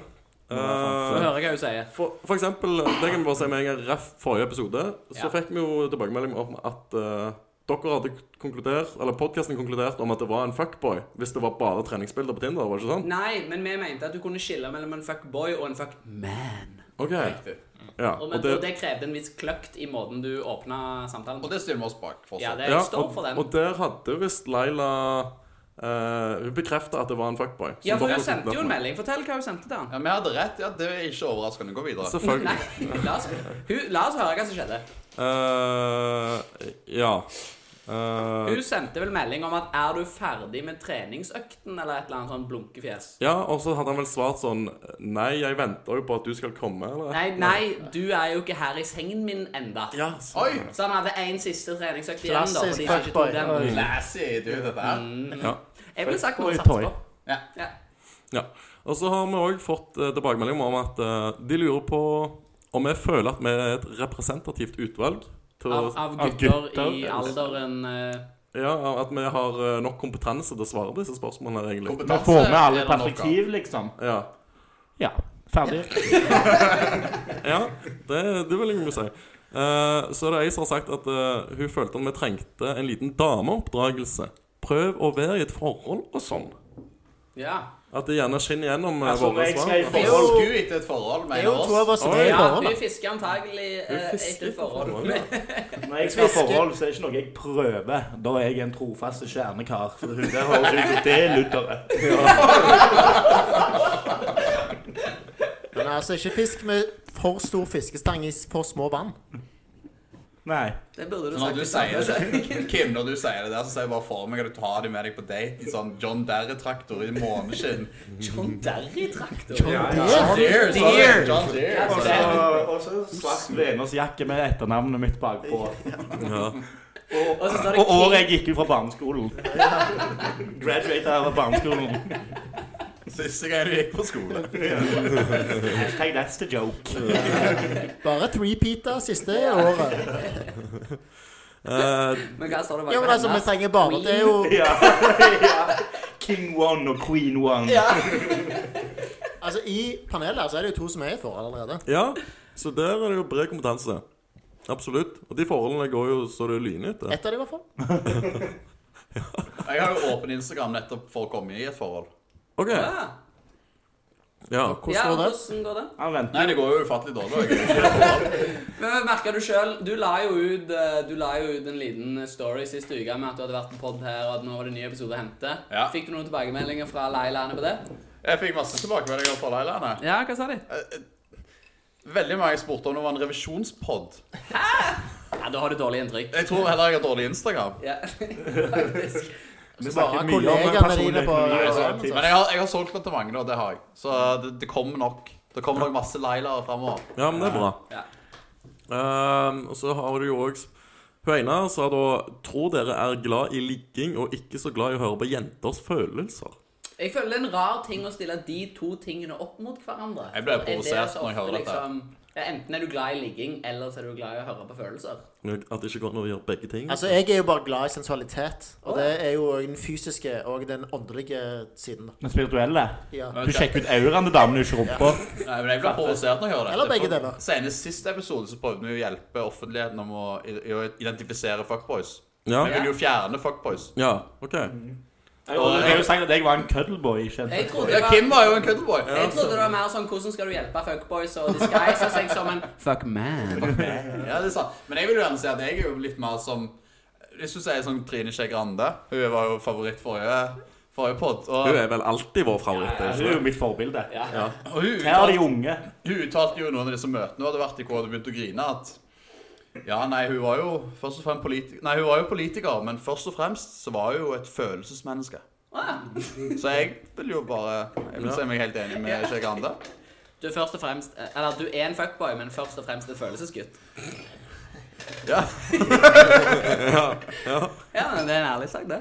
Speaker 1: Få
Speaker 2: Eh,
Speaker 1: høre hva hun sier.
Speaker 2: for, for eksempel, det kan vi bare si med en gang ref forrige episode, så
Speaker 1: Ja.
Speaker 2: fikk vi jo tilbakemelding om at uh, dere hadde konkludert, eller podkasten konkludert om at det var en fuckboy hvis det var bare treningsbilder på Tinder. var det ikke sånn?
Speaker 1: Nei, men vi mente at du kunne skille mellom en fuckboy og en fuckman.
Speaker 2: Ok, ja,
Speaker 1: Og,
Speaker 2: og
Speaker 1: men, og
Speaker 2: det,
Speaker 1: det krevde en viss kløkt i måten du åpna samtalen
Speaker 3: Og det stiller vi oss bak
Speaker 1: Ja,
Speaker 3: fortsatt.
Speaker 1: det
Speaker 2: ja,
Speaker 1: står
Speaker 2: og,
Speaker 1: for den.
Speaker 2: og der hadde visst Laila eh, Hun bekrefta at det var en fuckboy.
Speaker 1: Ja, for hun sendte jo en melding. Fortell hva hun sendte til han.
Speaker 3: Ja, Vi hadde rett. ja, Det er ikke overraskende. Gå videre.
Speaker 2: Selvfølgelig.
Speaker 1: Nei, la oss, hun, la oss høre hva som skjedde.
Speaker 2: Uh, ja. Eh,
Speaker 1: Hun sendte vel melding om at 'er du ferdig med treningsøkten?' eller et eller annet sånn blunkefjes.
Speaker 2: ja, og så hadde han vel svart sånn Nei, jeg venter jo på at du skal komme, eller?
Speaker 1: Nei, nei, du er jo ikke her i sengen min enda.
Speaker 2: Ja, så,
Speaker 3: Oi!
Speaker 1: Så han hadde én siste treningsøkt igjen, da.
Speaker 5: Klassisk
Speaker 1: Fordi han ikke
Speaker 5: fuckboy.
Speaker 1: tok den.
Speaker 3: Classy, du, dette her.
Speaker 2: ja.
Speaker 1: Jeg ville sagt noe å satse på.
Speaker 3: Ja.
Speaker 1: Ja.
Speaker 2: Ja. Og så har vi òg fått uh, tilbakemelding om at uh, de lurer på om vi føler at vi er et representativt utvalg. Til å,
Speaker 1: Av, gutter
Speaker 4: av
Speaker 1: gutter, i alderen eh,
Speaker 2: ja, at vi har eh, nok kompetanse til å svare disse spørsmålene. her, egentlig
Speaker 4: Vi får med alle
Speaker 3: er av.
Speaker 4: perspektiv, liksom.
Speaker 2: Ja,
Speaker 4: Ja, ferdig.
Speaker 2: ja det, det vil jeg jo si. Uh, så er det ei som har sagt at uh, hun følte at vi trengte en liten dameoppdragelse. Prøv å være i et forhold og sånn.
Speaker 1: Ja.
Speaker 2: At det gjerne skinner gjennom
Speaker 4: Altså,
Speaker 2: våre svar.
Speaker 4: skal i
Speaker 3: Vi
Speaker 4: forhold
Speaker 3: skulle etter et forhold,
Speaker 5: Det er jo to av oss som er i
Speaker 1: ja,
Speaker 5: forhold.
Speaker 1: hun fisker antagelig eh,
Speaker 2: fisker
Speaker 1: etter et forhold.
Speaker 4: Når jeg skal ha forhold, så er det ikke noe jeg prøver. Da er jeg en trofast kjernekar. For hun der høres ut som det ludderet.
Speaker 5: Men altså, ikke fisk med for stor fiskestang i for små vann.
Speaker 4: Nei.
Speaker 1: Det burde du
Speaker 3: Når du
Speaker 1: sagt.
Speaker 3: sier det, Kim, når du sier det der, så sier jeg bare for meg at du tar dem med deg på date i sånn John Derry-traktor i måneskinn.
Speaker 1: John Derry-traktor.
Speaker 3: John.
Speaker 5: Deere!
Speaker 3: så-
Speaker 1: Deere.
Speaker 3: John Deere.
Speaker 4: Og
Speaker 3: så-
Speaker 4: Og svart venersjakke med etternavnet mitt bakpå.
Speaker 2: Ja.
Speaker 1: Og det
Speaker 4: Og året jeg gikk ut fra barneskolen. Graduata av barneskolen.
Speaker 3: Siste gang du gikk på skole.
Speaker 4: Hashtag that's the joke.
Speaker 5: Bare et repeater siste året.
Speaker 2: Eh,
Speaker 1: Men hva står det bak
Speaker 5: Ja, men altså, vi trenger bare Det er jo.
Speaker 4: King one og queen one.
Speaker 5: Altså, I panelet her så er det jo to som er i et forhold allerede.
Speaker 2: ja, så der er det jo bred kompetanse. Absolutt. Og de forholdene går jo så det lyner etter.
Speaker 5: Ett av dem, i hvert fall.
Speaker 3: Jeg har jo åpen Instagram nettopp for å komme i et forhold.
Speaker 2: OK.
Speaker 1: Ja.
Speaker 2: Ja.
Speaker 5: Hvordan
Speaker 1: ja,
Speaker 5: går det?
Speaker 1: hvordan går det?
Speaker 4: Han venter.
Speaker 3: Nei, det går jo ufattelig dårlig.
Speaker 1: Men merker du selv, du la jo ut eh, Du la jo ut en liten story siste uke med at du hadde vært på pod her, og at nå var det en ny episode å hente.
Speaker 3: Ja.
Speaker 1: Fikk du noen tilbakemeldinger fra Leilane på det?
Speaker 3: Jeg fikk masse tilbakemeldinger fra Leilane.
Speaker 1: Ja, hva sa de?
Speaker 3: Veldig mange spurte om det var en revisjonspod.
Speaker 1: Ja, Da har du dårlig inntrykk.
Speaker 3: Jeg tror heller jeg har dårlig Instagram.
Speaker 1: Ja, faktisk.
Speaker 4: Vi
Speaker 5: Bare
Speaker 4: snakker mye om
Speaker 5: kollegaene dine på
Speaker 4: personlig økonomi ting.
Speaker 3: Men jeg har, jeg har solgt den til mange, da. Det har jeg. Så det, det kommer nok. Det kommer nok masse Lailaer framover.
Speaker 2: ja, men det er bra.
Speaker 1: Ja.
Speaker 2: Um, og så har du jo òg Hun ene sa da Tror dere er glad i ligging og ikke så glad i å høre på jenters følelser.
Speaker 1: Jeg føler det er en rar ting å stille de to tingene opp mot hverandre.
Speaker 3: Jeg ble
Speaker 1: er
Speaker 3: provosert når jeg hører dette.
Speaker 1: liksom- ja, Enten er du glad i ligging, eller så er du glad i å høre på følelser.
Speaker 2: At det ikke går an å gjøre begge ting.
Speaker 5: Altså, jeg er jo bare glad i sensualitet. Og det er jo den fysiske og den åndelige siden.
Speaker 4: Den spirituelle.
Speaker 5: Ja.
Speaker 4: Du sjekker ut auraen til damene, ikke rumpa.
Speaker 3: Nei, men jeg blir provosert når jeg hører dette.
Speaker 5: Eller begge deler.
Speaker 3: Senest siste episode så prøvde vi å hjelpe offentligheten om å, identifisere fuckboys.
Speaker 2: Ja.
Speaker 3: Vi vil jo fjerne fuckboys.
Speaker 2: ja, OK.
Speaker 4: Jeg har jo sagt at jeg var en cuddleboy.
Speaker 1: Jeg trodde, det
Speaker 3: Ja,
Speaker 1: var,
Speaker 3: Kim var jo en cuddleboy.
Speaker 1: jeg trodde det var mer sånn hvordan skal du hjelpe fuckboys og disguise seg som en fuck man.
Speaker 3: Ja, det er sant. Men jeg vil jo gjerne si at jeg er jo litt mer som Hvis du sier sånn Trine Skei Grande Hun var jo favoritt forrige, forrige pod. Og,
Speaker 2: Hun er vel alltid vår favoritt.
Speaker 4: Ja,
Speaker 2: er
Speaker 4: Hun
Speaker 2: ikke
Speaker 4: er jo
Speaker 2: det?
Speaker 4: mitt forbilde.
Speaker 1: Ja.
Speaker 3: og hun,
Speaker 4: Her er de
Speaker 3: uttalte,
Speaker 4: unge.
Speaker 3: hun uttalte jo i noen av disse møtene hun hadde vært i hvor hun hadde begynt å grine, at ja, nei, hun var jo først og fremst politiker Nei, hun var jo politiker, men først og fremst så var hun jo et følelsesmenneske.
Speaker 1: Ah,
Speaker 3: Så jeg vil jo bare Jeg vil
Speaker 2: Ja.
Speaker 3: si meg helt enig med Skei Grande.
Speaker 1: Du er først og fremst Eller du er en fuckboy, men først og fremst en følelsesgutt.
Speaker 3: Ja.
Speaker 1: Ja, men det er en ærlig sak, det.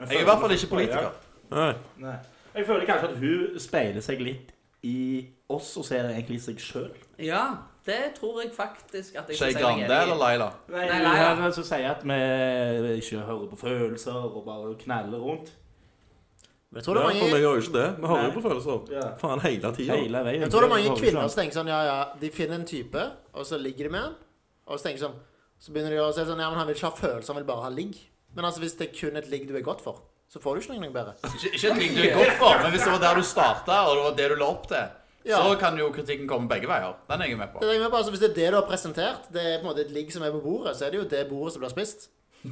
Speaker 3: Jeg er i hvert fall ikke politiker.
Speaker 2: Nei.
Speaker 4: Nei. Jeg føler kanskje at hun speiler seg litt i oss, og ser egentlig seg sjøl.
Speaker 1: Ja, det tror jeg faktisk at jeg
Speaker 3: Skei
Speaker 1: meg
Speaker 3: Grande eller Laila?
Speaker 4: Nei,
Speaker 1: Nei,
Speaker 4: hun som sier at vi ikke hører på følelser og bare knaller rundt.
Speaker 5: Men jeg tror det
Speaker 2: Ja,
Speaker 5: mange...
Speaker 2: for vi
Speaker 5: mange,
Speaker 2: gjør jo ikke det. Vi hører jo på følelser.
Speaker 4: Ja.
Speaker 2: Faen, hele tida.
Speaker 4: Hele veien.
Speaker 5: jeg tror det er mange kvinner som tenker sånn Ja, ja, de finner en type, og så ligger de med han. Og så tenker sånn Så begynner de å si sånn Ja, men han vil ikke ha følelser, han vil bare ha ligg. Men altså, hvis det er kun et ligg du er godt for, så får du ikke noe bedre.
Speaker 3: Ikke, ikke et ligg du er godt for, men hvis det var der du starta, og det var det du la opp til,
Speaker 5: Ja.
Speaker 3: så kan jo kritikken komme begge veier. Den er jeg med på.
Speaker 5: Det er med på, altså, hvis det er det du har presentert, det er på en måte et ligg som er på bordet, så er det jo det bordet som blir spist.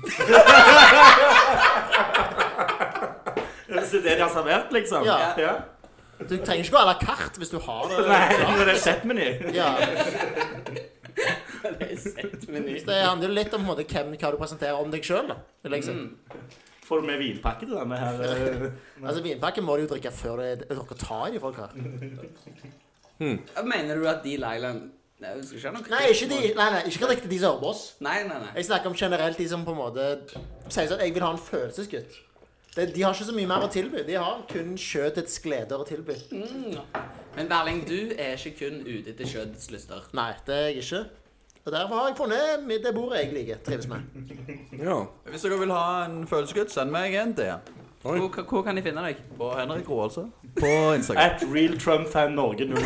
Speaker 4: Hvis det er det de har servert, liksom?
Speaker 5: Ja.
Speaker 4: ja.
Speaker 5: Du trenger ikke gå à la carte hvis du har det.
Speaker 4: Nei, når det er setmeny.
Speaker 5: Ja,
Speaker 1: Det er
Speaker 5: så det handler jo litt om på en måte, hvem, hva du presenterer om deg sjøl.
Speaker 4: Får du med vinpakke til denne her? eh,
Speaker 5: Altså, vinpakke må du jo drikke før er dere tar i de folk her.
Speaker 1: Mener du at de Lailand Nei, ikke
Speaker 5: Nei, ikke de, nei, nei, ikke riktig de som hører på oss.
Speaker 1: Nei, nei, nei.
Speaker 5: Jeg snakker om generelt de som på en måte sier sånn Jeg vil ha en følelsesgutt. De, de har ikke så mye mer å tilby. De har kun kjøttets gleder å tilby.
Speaker 1: Men Berling, du er ikke kun ute etter kjøttets lyster.
Speaker 5: Nei, det er jeg ikke. Og derfor har jeg funnet det bordet jeg liker. Trives med.
Speaker 2: Ja.
Speaker 3: Hvis dere vil ha en følelsesgutt, send meg en
Speaker 2: til.
Speaker 1: Hvor, hvor kan de finne deg?
Speaker 3: på Henrik Roaldse på Instagram.
Speaker 4: At Real Trump Fan Norge 09.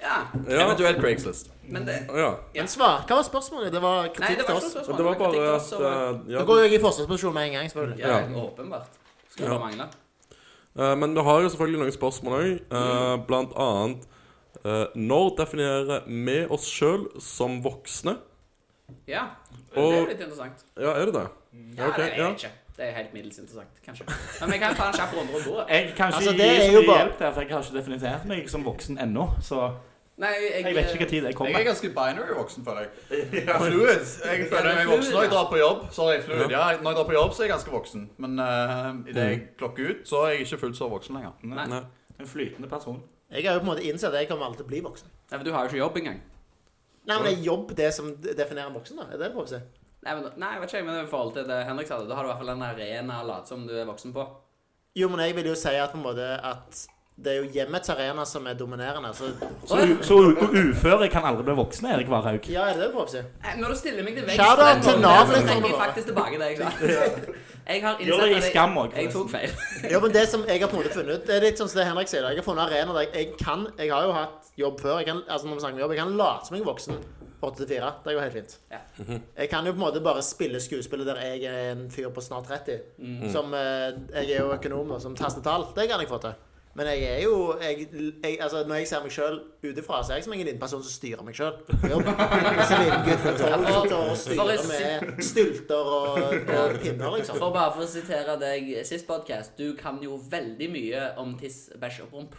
Speaker 1: Ja,
Speaker 2: ja.
Speaker 3: Eventuelt Craigslist.
Speaker 1: men det
Speaker 2: ja.
Speaker 5: Men svar. Hva var spørsmålet? Det var
Speaker 1: Nei,
Speaker 5: kritikk
Speaker 1: det
Speaker 5: til oss.
Speaker 2: Det var bare at
Speaker 1: oss, og-
Speaker 2: eh, ja,
Speaker 5: Da går jeg i forsvarsposisjon med en gang, selvfølgelig.
Speaker 1: Ja,
Speaker 2: Ja.
Speaker 1: åpenbart. Skulle
Speaker 2: Ja.
Speaker 1: bare mangle.
Speaker 2: Uh, Men vi har jo selvfølgelig noen spørsmål òg. Blant annet eh, Når definerer vi oss sjøl som voksne?
Speaker 1: Ja, det
Speaker 2: er
Speaker 1: er litt interessant.
Speaker 2: Ja, er det det?
Speaker 1: Ja,
Speaker 2: okay,
Speaker 1: det vet
Speaker 2: ja.
Speaker 1: ikke. Det er helt middels interessant, kanskje. Men vi kan ta en kjapp runde og gå.
Speaker 4: Jeg kan ikke
Speaker 5: Altså, det
Speaker 4: gi
Speaker 5: er
Speaker 4: så
Speaker 5: jo
Speaker 4: mye
Speaker 5: bare-
Speaker 4: hjelp der, for jeg har ikke definert meg som voksen ennå. Så
Speaker 1: Nei, jeg,
Speaker 4: jeg vet ikke hvilken tid jeg
Speaker 3: Jeg er ganske binary voksen, føler jeg. Fluid. Jeg føler meg voksen når jeg drar på jobb. Sorry, fluid. Ja, når jeg drar på jobb, så er jeg ganske voksen. Men uh, idet jeg klokker ut, så er jeg ikke fullt så voksen lenger.
Speaker 1: Nei.
Speaker 2: Nei.
Speaker 4: En flytende person.
Speaker 5: Jeg har jo på en måte innsett at jeg kommer alltid til å bli voksen.
Speaker 1: Nei, men du har jo ikke jobb engang.
Speaker 5: Nei, men det er jobb det som definerer en voksen, da? Er det det du prøver å si?
Speaker 1: Nei, men, nei, jeg vet ikke, men i forhold til det Henrik sa, da har du i hvert fall en arena å late som du er voksen på.
Speaker 5: Jo, men jeg vil jo si at på en måte at det er jo hjemmets arena som er dominerende. Så
Speaker 4: Så, u- så u- u- uføre kan aldri bli voksne, Erik Warhaug.
Speaker 5: ja, er det det du prøver å si?
Speaker 1: Nei, Når du stiller meg til
Speaker 5: veggs, til
Speaker 1: så
Speaker 5: litt,
Speaker 1: trekker jeg faktisk tilbake det jeg sa. Jeg har innsett at jeg,
Speaker 4: skam òg.
Speaker 1: jeg tok feil.
Speaker 5: jo, men det som jeg har på en måte funnet ut Det er litt sånn som det Henrik sier. Jeg har funnet arena der jeg kan Jeg har jo hatt jobb før. Jeg kan, altså når vi snakker om jobb, jeg kan late som jeg er voksen. 84. Det går helt fint.
Speaker 1: Ja.
Speaker 5: Jeg kan jo på en måte bare spille skuespillet der jeg er en fyr på snart 30. Som eh, Jeg er jo økonom, og som taster tall. Det kan jeg få til. Men jeg er jo jeg, jeg, altså, Når jeg ser meg sjøl utenfra, så er jeg som en liten person som styrer meg sjøl. Med stylter og, og pinner, liksom.
Speaker 1: For bare for å sitere deg sist podcast, du kan jo veldig mye om tiss, bæsj og promp.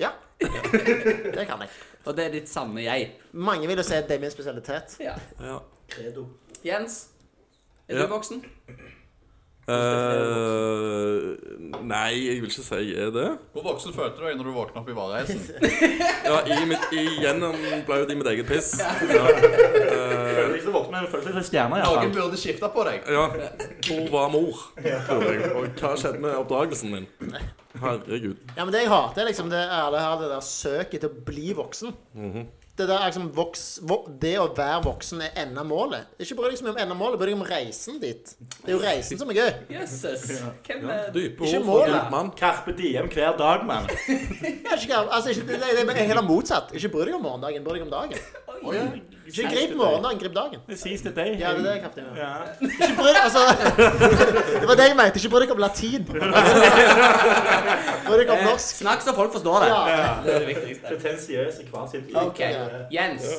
Speaker 5: Ja. Det kan jeg.
Speaker 1: Og det er ditt sanne jeg.
Speaker 5: Mange vil jo si at det er min spesialitet.
Speaker 1: Ja.
Speaker 2: Ja.
Speaker 5: Credo.
Speaker 1: Jens, er
Speaker 2: Ja.
Speaker 1: du voksen?
Speaker 2: Eh, nei, jeg vil ikke si jeg er det.
Speaker 3: Hvor voksen følte du deg når du våkna opp i vareheisen?
Speaker 2: Ja, i mitt, jo i mitt eget piss. Ja,
Speaker 4: Føler deg som voksen, men føler deg som stjerne,
Speaker 3: Noen burde skifte på deg.
Speaker 2: ja. Hvor var mor? jeg. Og hva skjedde med oppdragelsen min? Herregud.
Speaker 5: Ja, men det jeg hater, er liksom det, er det, her, det der søket til å bli voksen. Det der er liksom voks, vok, Det å være voksen er enda målet. Ikke bry deg så mye om enda målet, bry deg om reisen dit. Det er jo reisen som er gøy.
Speaker 1: Jøsses. Hvem er
Speaker 2: Dype ord fra
Speaker 5: målet.
Speaker 2: dyp mann.
Speaker 4: Carpe diem hver dag, mann.
Speaker 5: Altså, ikke, det, det er heller motsatt. Ikke bry deg om morgendagen, bry deg om dagen. Ikke grip morgendagen, grip dagen.
Speaker 4: Det sies til deg.
Speaker 5: Ja, det er det kaptein.
Speaker 4: Ja.
Speaker 5: Ikke bry deg, altså Det var det jeg mente. Ikke bry deg om latin. Bry deg om norsk.
Speaker 1: Snakk så folk forstår det.
Speaker 5: Ja.
Speaker 1: Det er det viktigste.
Speaker 4: Pretensiøs i hver sin
Speaker 1: Ok, Jens.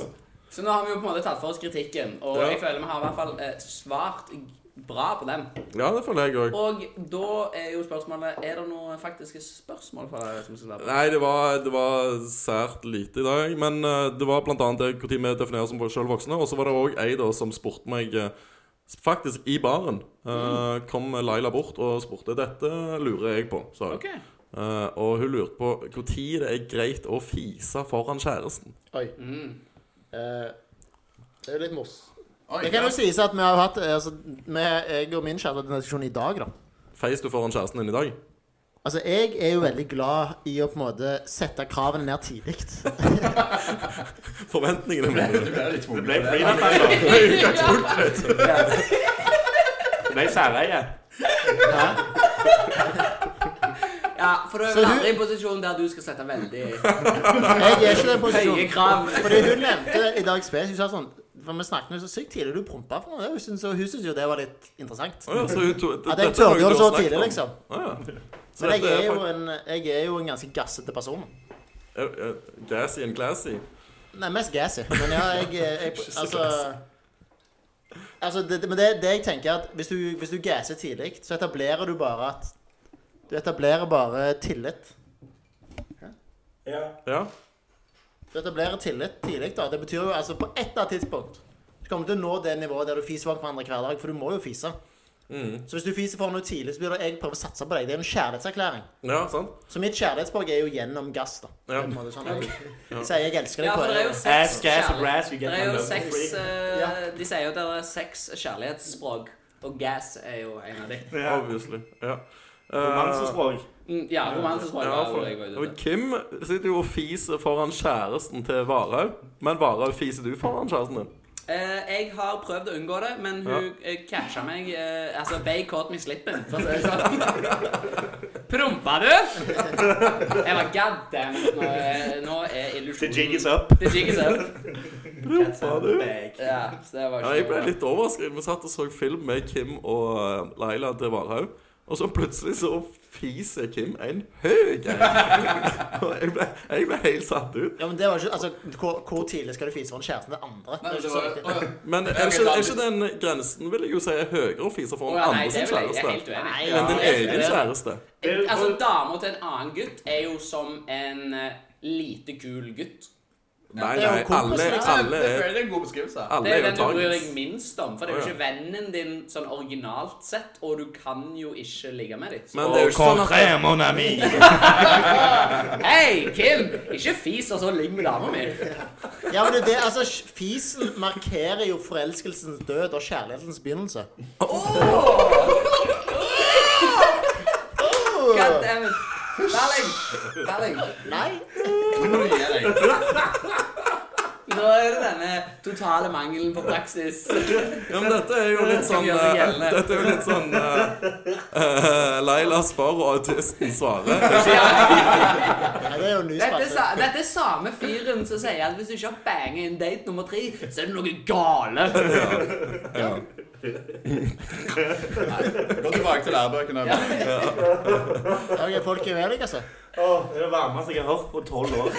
Speaker 1: Så nå har vi jo på en måte tatt for oss kritikken, og
Speaker 2: Ja.
Speaker 1: jeg føler vi har i hvert fall eh, svart bra på den.
Speaker 2: Ja, det føler jeg òg.
Speaker 1: Og da er jo spørsmålet Er det noen faktiske spørsmål fra deg som skal på?
Speaker 2: Nei, det var, det var sært lite i dag. Men eh, det var blant annet det når vi definerer som selv voksne. Og så var det òg ei da som spurte meg eh, Faktisk i baren eh, kom Laila bort og spurte Dette lurer jeg på, sa hun.
Speaker 1: Okay.
Speaker 2: Eh, og hun lurte på når det er greit å fise foran kjæresten.
Speaker 5: Oi.
Speaker 1: Mm.
Speaker 5: Eh, det er litt mos.
Speaker 3: Oi,
Speaker 5: Det kan
Speaker 3: ja.
Speaker 5: jo sies at vi har hatt altså, vi, Jeg og min kjæreste hadde en diskusjon i dag, da.
Speaker 2: Feis du foran kjæresten din i dag?
Speaker 5: Altså, Jeg er jo veldig glad i å på en måte sette kravene ned tidlig.
Speaker 2: Forventningene
Speaker 3: Du ble litt tvunget
Speaker 4: ble
Speaker 3: til det.
Speaker 4: freelance, altså. Det ble særeie.
Speaker 1: Ja, for du er aldri i en posisjon der du skal sette veldig
Speaker 5: Jeg er ikke i den posisjonen. Fordi hun nevnte i dag spes Hun sa sånn For vi snakket jo så sykt tidlig. Du prompa for noe. Hun syntes, jo det var litt interessant.
Speaker 2: Oh, ja, så hun to,
Speaker 5: At jeg turte
Speaker 2: du
Speaker 5: det så tidlig,
Speaker 2: om.
Speaker 5: liksom.
Speaker 2: Oh, ja. Så
Speaker 5: Men jeg
Speaker 2: er,
Speaker 5: er jo
Speaker 2: fakt-
Speaker 5: en, jeg er jo en ganske gassete person.
Speaker 2: Eh, eh, Gassy and classy.
Speaker 5: Nei, mest gassy. Men ja, jeg, jeg Altså Altså, det- men det, det jeg tenker er at hvis du, hvis du gasser tidlig, så etablerer du bare at Du etablerer bare tillit.
Speaker 4: Ja.
Speaker 2: Ja.
Speaker 5: Du etablerer tillit tidlig, da. Det betyr jo altså på et eller annet tidspunkt du kommer du til å nå det nivået der du fiser foran hverandre hver dag, for du må jo fise.
Speaker 2: Mm.
Speaker 5: Så hvis du fiser foran noe tidlig, så blir det jeg prøver å satse på deg. Det er en kjærlighetserklæring.
Speaker 2: ja, sant?
Speaker 5: Så mitt kjærlighetsspråk er jo gjennom gass, da.
Speaker 2: Ja.
Speaker 5: Måte sånn jeg sier jeg elsker deg
Speaker 1: Ja, for det er jo seks kjærlighet-
Speaker 4: grass, you get
Speaker 1: Det er jo seks
Speaker 4: free.
Speaker 1: eh, De sier jo at det er seks kjærlighetsspråk, og gas er jo en av dem.
Speaker 4: Ja.
Speaker 2: Obviously. Ja. Eh,
Speaker 1: Mm, Ja, romansespråk
Speaker 2: Ja, for,
Speaker 1: jeg
Speaker 2: og. Kim sitter jo og fiser foran kjæresten til Varhaug. Men Varhaug, fiser du foran kjæresten din?
Speaker 1: Eh, jeg har prøvd å unngå det, men hun ja. catcha meg eh, Altså, Bay caught me slipping, for å si det sånn. Prompa du? Jeg var god damn. Nå, er- nå er illusjonen
Speaker 4: The jig is up.
Speaker 1: The jig is up.
Speaker 2: Prompa du?
Speaker 1: Ja, så det var
Speaker 2: Ja, jeg ble litt overrasket. Vi satt og så film med Kim og eh, Laila til Varhaug. Og så plutselig så fiser Kim en høy en. Og jeg ble, jeg ble helt satt ut.
Speaker 5: Ja, men det var ikke Altså, hvor, hvor tidlig skal du fise foran kjæresten til andre?
Speaker 3: Nei, det var.
Speaker 2: Men er ikke, er ikke den grensen vil jeg jo si er høyere å fise foran
Speaker 1: nei,
Speaker 2: andre sin
Speaker 1: jeg, jeg
Speaker 2: kjæreste
Speaker 1: helt uenig.
Speaker 2: Enn din egen kjæreste.
Speaker 1: Altså, dama til en annen gutt er jo som en eh, lite kul gutt.
Speaker 2: Nei,
Speaker 5: det
Speaker 2: nei,
Speaker 5: kompis,
Speaker 2: alle,
Speaker 5: liksom.
Speaker 2: alle
Speaker 3: Det
Speaker 2: er,
Speaker 3: føler jeg er en god beskrivelse.
Speaker 2: alle
Speaker 1: Det er
Speaker 2: er
Speaker 1: den du bryr deg minst om, for det er jo ikke vennen din sånn originalt sett, og du kan jo ikke ligge med dem.
Speaker 2: Men det er jo ikke sånn at
Speaker 4: mon ami.
Speaker 1: Hei, Kim! Ikke fis og så ligg med dama mi.
Speaker 5: Ja, men det, det, altså, Fisen markerer jo forelskelsens død og kjærlighetens begynnelse.
Speaker 1: God damn it. Darling! Darling.
Speaker 5: Nei.
Speaker 3: Nå deg.
Speaker 1: Er det denne totale mangelen på praksis.
Speaker 2: Ja, men dette er jo litt sånn eh. Dette er jo litt sånn uh, Laila spør, og autisten svarer.
Speaker 5: Det er jo
Speaker 1: Dette er, sa dette er samme fyren som sier at hvis du ikke har banget inn date nummer tre, så er det noe gale.
Speaker 3: Gå tilbake til lærebøkene.
Speaker 1: Ja.
Speaker 5: Ok, folk er uenige, altså.
Speaker 4: Åh, det er det varmeste jeg har hørt på tolv år.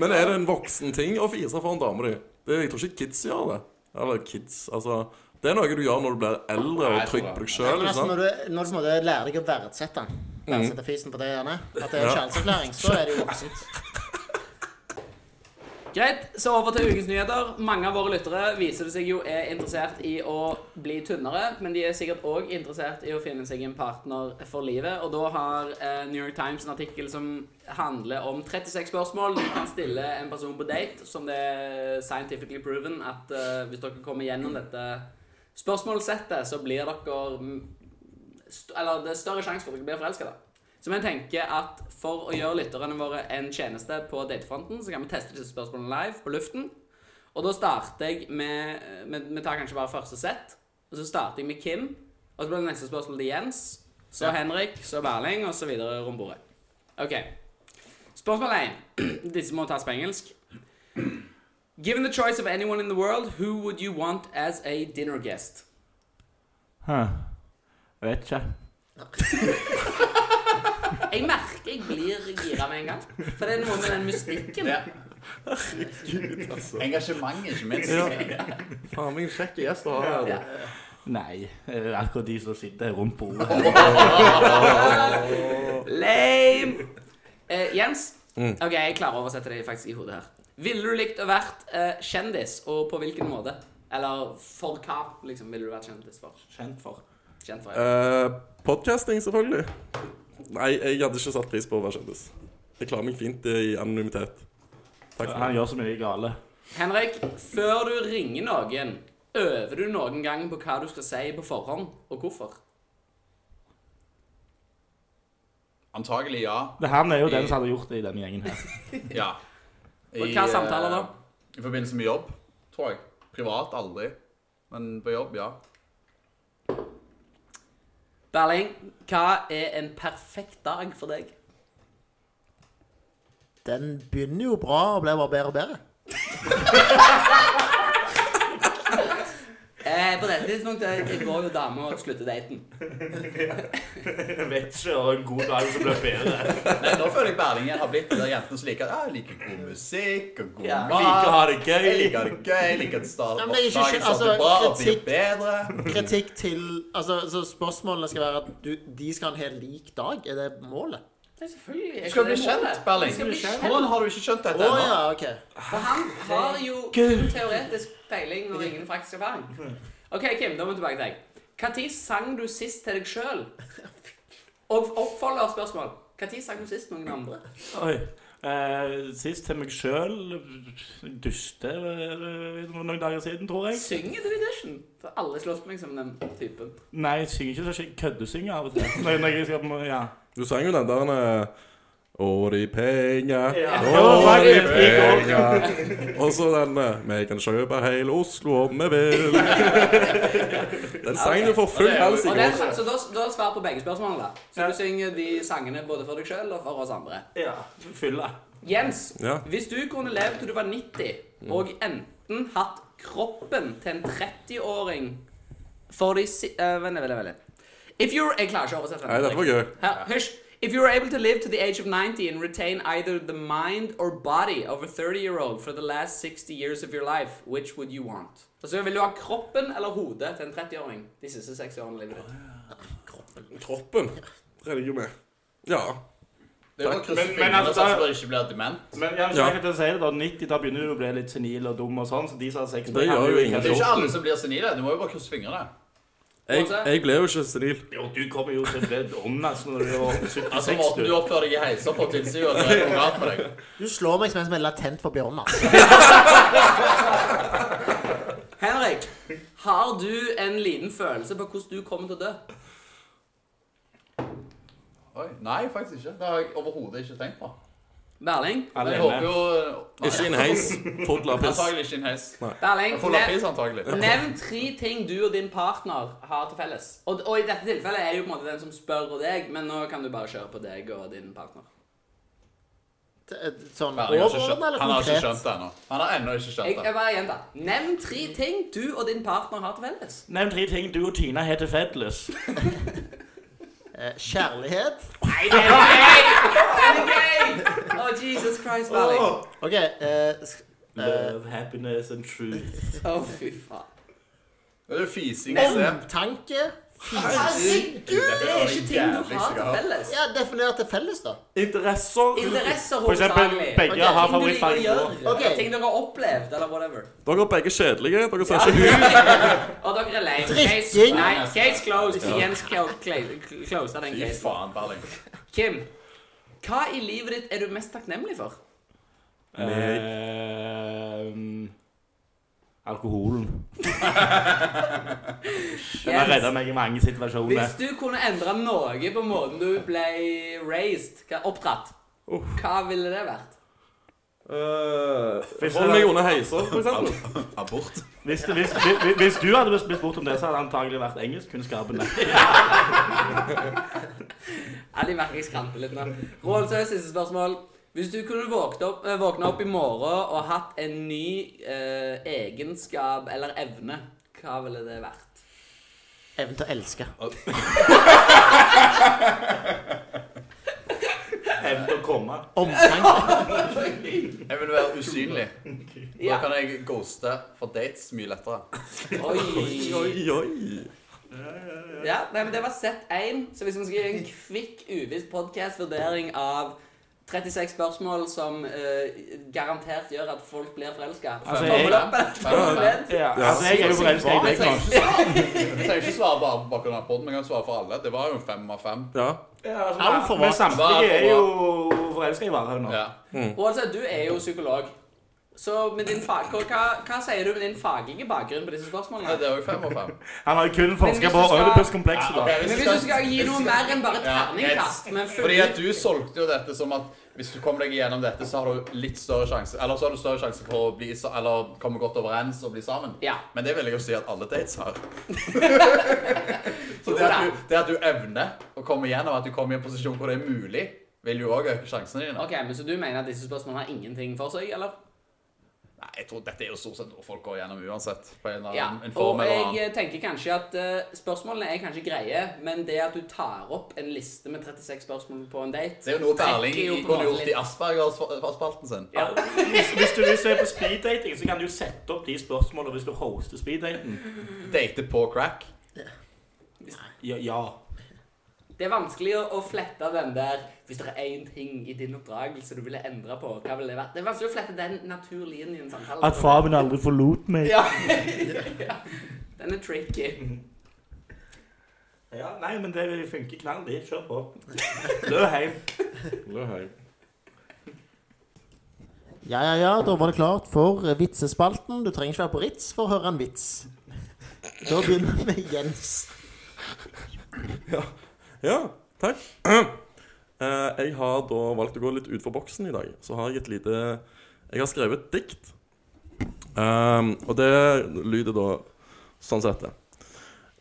Speaker 2: Men er det en voksen ting å fise foran dama di? Det- Jeg tror ikke kids gjør det. Eller kids, altså Det er noe du gjør når du blir eldre og trygg på deg sjøl.
Speaker 5: altså, når, du, når du lærer deg å verdsette den, verdsette fisen på det gjerne, at det er kjærlighetserklæring, så er det jo voksent.
Speaker 1: Greit, så over til ukens nyheter. Mange av våre lyttere viser det seg jo er interessert i å bli tynnere, men de er sikkert òg interessert i å finne seg en partner for livet. Og da har eh, New York Times en artikkel som handler om 36 spørsmål du kan stille en person på date, som det er scientifically proven at eh, hvis dere kommer gjennom dette spørsmålssettet, så blir dere Eller det er større sjanse for at dere blir forelska, da. Så vi tenker at for å gjøre lytterne våre en tjeneste på datefronten, så kan vi teste disse spørsmålene live på luften. Og da starter jeg med Vi tar kanskje bare første sett. Og så starter jeg med Kim. Og så blir det neste spørsmål til Jens. Så Henrik, så Berling, og så videre rundt bordet. OK. Spørsmål 1. Disse må tas på engelsk. Given the choice of anyone in the world, who would you want as a dinner guest?
Speaker 4: Huh. Jeg vet ikke.
Speaker 1: Jeg merker jeg blir gira med en gang. For det er noe med den mystikken.
Speaker 3: Ja.
Speaker 2: Herregud, altså.
Speaker 3: Engasjementet, ikke minst.
Speaker 2: Ja. Faen meg en kjekk gjest å ha her.
Speaker 1: Ja.
Speaker 4: Nei, eh, akkurat de som sitter rundt bordet.
Speaker 1: Lame! Eh, Jens?
Speaker 2: Mm.
Speaker 1: Ok, jeg klarer å oversette det faktisk i hodet her. Ville du likt å vært eh, kjendis, og på hvilken måte? Eller for hva liksom, ville du vært kjendis for?
Speaker 4: Kjent for.
Speaker 1: Kjent for ja.
Speaker 2: Uh, Podcasting, selvfølgelig. Nei, jeg hadde ikke satt pris på å være kjendis. Jeg klarer meg fint i anonymitet. Takk for
Speaker 4: Han gjør så mye gale.
Speaker 1: Henrik, før du ringer noen, øver du noen gang på hva du skal si på forhånd, og hvorfor?
Speaker 3: Antagelig ja.
Speaker 4: Det her er jo den som hadde gjort det i denne gjengen her.
Speaker 3: ja.
Speaker 1: Og hva samtaler da?
Speaker 3: eh, I forbindelse med jobb, tror jeg. Privat aldri. Men på jobb, ja.
Speaker 1: Berling, hva er en perfekt dag for deg?
Speaker 5: Den begynner jo bra og blir bare bedre og bedre.
Speaker 1: Eh, på dette tidspunktet går jo dame og slutter daten.
Speaker 4: Jeg vet ikke, om en god dag som blir bedre.
Speaker 3: Nei, Nå føler jeg Berlingen har blitt der jentene som liker ja, jeg liker god musikk og god
Speaker 1: Ja.
Speaker 3: mat.
Speaker 2: Liker å ha det gøy.
Speaker 3: Jeg liker det gøy. Jeg liker at start
Speaker 5: Nei, men jeg ikke-
Speaker 3: oppdagen
Speaker 5: altså,
Speaker 3: starter bra og blir bedre.
Speaker 5: Kritikk til Altså, så spørsmålene skal være at du, de skal ha en helt lik dag. Er det målet?
Speaker 1: Nei, selvfølgelig.
Speaker 3: Du skal bli
Speaker 1: det
Speaker 3: kjent. Berling.
Speaker 1: Skal bli kjent.
Speaker 3: Hvordan har du ikke skjønt dette Oh,
Speaker 5: ja, OK.
Speaker 1: For han har jo kun teoretisk peiling og ingen praktisk erfaring. OK, Kim, da må vi tilbake til deg. Når sang du sist til deg sjøl? Og oppfølgerspørsmål. Når sang du sist noen andre?
Speaker 4: Oi. Eh, sist til meg sjøl Duste eh, noen dager siden, tror jeg.
Speaker 1: Synger du dusjen? For alle slått meg som den typen.
Speaker 4: Nei, jeg synger ikke så kødde Køddesynger av og til. Når, når jeg skal, ja.
Speaker 2: Du sang jo den der eh, Å, de penger,
Speaker 4: Ja.
Speaker 2: å, de penger. Og så den eh, Vi kan kjøpe hele Oslo om vi vil. Den sang du for full hals i går.
Speaker 1: så da, da jeg på begge spørsmålene. da Så
Speaker 4: Ja.
Speaker 1: du synger de sangene både for deg sjøl og for oss andre.
Speaker 4: ja. Fylla.
Speaker 1: Jens,
Speaker 2: Ja.
Speaker 1: hvis du kunne levd til du var 90, og enten hatt kroppen til en 30-åring for de si... Uh, vent, vent, vent. If you're Jeg klarer ikke å oversette
Speaker 2: Nei, dette var gøy.
Speaker 1: Her, Hysj. If you were able to live to the age of 90 and retain either the mind or body of a 30-year-old for the last 60 years of your life, which would you want? Altså, Vil du ha kroppen eller hodet til en 30-åring de siste 60 årene av livet ditt?
Speaker 2: Kroppen regner jeg med. Ja.
Speaker 3: Det er jo å krysse
Speaker 4: Men- men altså,
Speaker 3: sånn at du ikke blir dement.
Speaker 4: Men
Speaker 2: Ja.
Speaker 4: ja. til å si det da, 90, da begynner du å bli litt senil og dum og sånn, så de som har 60
Speaker 2: Det gjør jo ingen.
Speaker 3: Det er jo ikke alle som blir senile. Du må jo bare krysse fingrene.
Speaker 2: Jeg, jeg ble jo ikke senil.
Speaker 4: Jo, du kommer jo til å bli dum altså, når du er 76,
Speaker 3: Altså Måten du oppfører deg i heiser på tilsier at det er noe galt med deg.
Speaker 5: Du slår meg som en som er latent for bjørn. Altså.
Speaker 1: Henrik, har du en liten følelse på hvordan du kommer til å dø?
Speaker 3: Oi, Nei, faktisk ikke. Det har jeg overhodet ikke tenkt på.
Speaker 1: Berling?
Speaker 3: Jeg håper jo Nei,
Speaker 2: Ikke i en heis. Full av piss.
Speaker 3: Antagelig ikke en heis.
Speaker 1: Berling,
Speaker 3: Full av piss, antagelig.
Speaker 1: nevn tre ting du og din partner har til felles. Og, og i dette tilfellet er jo på en måte den som spør og deg, men nå kan du bare kjøre på deg og din partner.
Speaker 5: Sånn
Speaker 3: Berling har ikke skjønt-
Speaker 5: overordna eller
Speaker 3: Han har ikke
Speaker 5: konkret?
Speaker 3: skjønt det ennå. Han har ennå ikke
Speaker 1: Jeg,
Speaker 3: skjønt
Speaker 1: jeg
Speaker 3: det.
Speaker 1: bare gjenta. Nevn tre ting du og din partner har til felles.
Speaker 4: Nevn tre ting du og Tina har til felles.
Speaker 5: Eh, kjærlighet.
Speaker 1: Nei, det er gøy! Det er gøy! Oh, Jesus Christ, Berling.
Speaker 5: OK. Eh, sk-
Speaker 4: Love, happiness and truth.
Speaker 1: Å, fy faen.
Speaker 3: Det er jo fising å se.
Speaker 5: omtanke
Speaker 1: Herregud! Det er ikke ting du har til felles.
Speaker 5: Ja, definer til felles, da.
Speaker 2: Interesser.
Speaker 1: Interesser
Speaker 4: For eksempel,
Speaker 1: hovedsakelig.
Speaker 4: begge
Speaker 1: Ok,
Speaker 4: har
Speaker 1: ting du liker å
Speaker 4: favorittfarge
Speaker 1: gjøre.
Speaker 4: blå.
Speaker 5: Ok.
Speaker 1: Ting dere har opplevd, eller whatever.
Speaker 2: Dere er begge kjedelige. Dere ser ikke ut.
Speaker 1: Og dere er lei. Case,
Speaker 5: Drikking.
Speaker 1: nei, case closed. Jens clo- closed av den
Speaker 3: Fy
Speaker 1: casen.
Speaker 3: faen, Berling.
Speaker 1: Kim, hva i livet ditt er du mest takknemlig for?
Speaker 4: Ehm, alkoholen. Den har redda meg i mange situasjoner.
Speaker 1: hvis du kunne endre noe på måten du ble raised, hva- oppdratt, hva ville det vært?
Speaker 2: Uh, Hold meg under heiser, for eksempel.
Speaker 3: Abort.
Speaker 4: Hvis, hvis, hvis, hvis du hadde blitt spurt om det, så hadde det antagelig vært engelskkunnskapen.
Speaker 1: Ja, de merker jeg skranter litt nå. Roald Søe, siste spørsmål. Hvis du kunne våkne opp, eh, våkne opp i morgen og hatt en ny eh, egenskap eller evne, hva ville det vært?
Speaker 5: Evnen til å elske.
Speaker 4: Evnen til å komme.
Speaker 5: Omtanke.
Speaker 3: Jeg vil være usynlig. Da
Speaker 1: Ja.
Speaker 3: kan jeg ghoste for dates mye lettere.
Speaker 1: Oi.
Speaker 2: Oi, oi.
Speaker 1: Ja, nei, men det var sett én. Så hvis vi skal gi en kvikk, uviss podcast-vurdering av 36 spørsmål som eh, garantert gjør at folk blir forelska
Speaker 4: Altså, jeg-? Ja, altså, jeg er jo forelska i deg nå.
Speaker 3: Jeg trenger ikke svare bare på bakgrunn av men jeg kan svare for alle. Det var jo fem av fem.
Speaker 2: Ja.
Speaker 4: Ja, altså, men samtlige er jo forelska i hverandre nå.
Speaker 3: Ja.
Speaker 1: Og altså, du er jo psykolog. Så med din fag, hva, hva- sier du med din faglige bakgrunn på disse
Speaker 3: spørsmålene?
Speaker 1: spørsmålene?
Speaker 3: Det er jo fem av fem.
Speaker 4: Han har kun forska på Oedipus-komplekset.
Speaker 3: Ja,
Speaker 4: okay.
Speaker 1: Men hvis du skal gi noe mer enn bare terningkast men
Speaker 3: Fordi at du solgte jo dette som at hvis du kommer deg gjennom dette, så har du litt større sjanse Eller så har du større sjanse for å bli Eller komme godt overens og bli sammen.
Speaker 1: Ja.
Speaker 3: Men det vil jeg jo si at alle dates har. så det at, du, det at du evner å komme igjennom, at du kommer i en posisjon hvor det er mulig, vil jo òg øke sjansene dine.
Speaker 1: Ok, men Så du mener at disse spørsmålene har ingenting for seg, eller?
Speaker 3: Nei, jeg tror Dette er jo stort sett noe folk går gjennom uansett. På en, eller
Speaker 1: Ja.
Speaker 3: en form
Speaker 1: Og
Speaker 3: eller
Speaker 1: jeg
Speaker 3: annen.
Speaker 1: Jeg tenker kanskje at uh, spørsmålene er kanskje greie, men det at du tar opp en liste med 36 spørsmål på en date
Speaker 3: Det er jo noe Berling kunne gjort i Aspergers-spalten sin.
Speaker 1: Ja.
Speaker 4: Hvis, hvis, du, hvis du er på speeddating, så kan du sette opp de spørsmålene hvis du hoster speeddaten.
Speaker 3: Date på crack.
Speaker 4: Ja. ja.
Speaker 1: Det er vanskelig å, å flette den der Hvis det er én ting i din oppdragelse du ville endre på, hva ville det vært? Det er vanskelig å flette den naturlinjen i en samtale.
Speaker 4: At far min aldri forlot meg.
Speaker 1: Ja. ja. Den er tricky.
Speaker 4: Ja, nei, men det funker knall, det. Kjør på. Lø hjem.
Speaker 2: Lø heim
Speaker 5: Ja, ja, ja, da var det klart for vitsespalten. Du trenger ikke være på Ritz for å høre en vits. Da begynner vi med Jens.
Speaker 2: Ja, takk. Eh, jeg har da valgt å gå litt utfor boksen i dag. Så har jeg et lite Jeg har skrevet et dikt. Um, og det lyder da sånn som dette.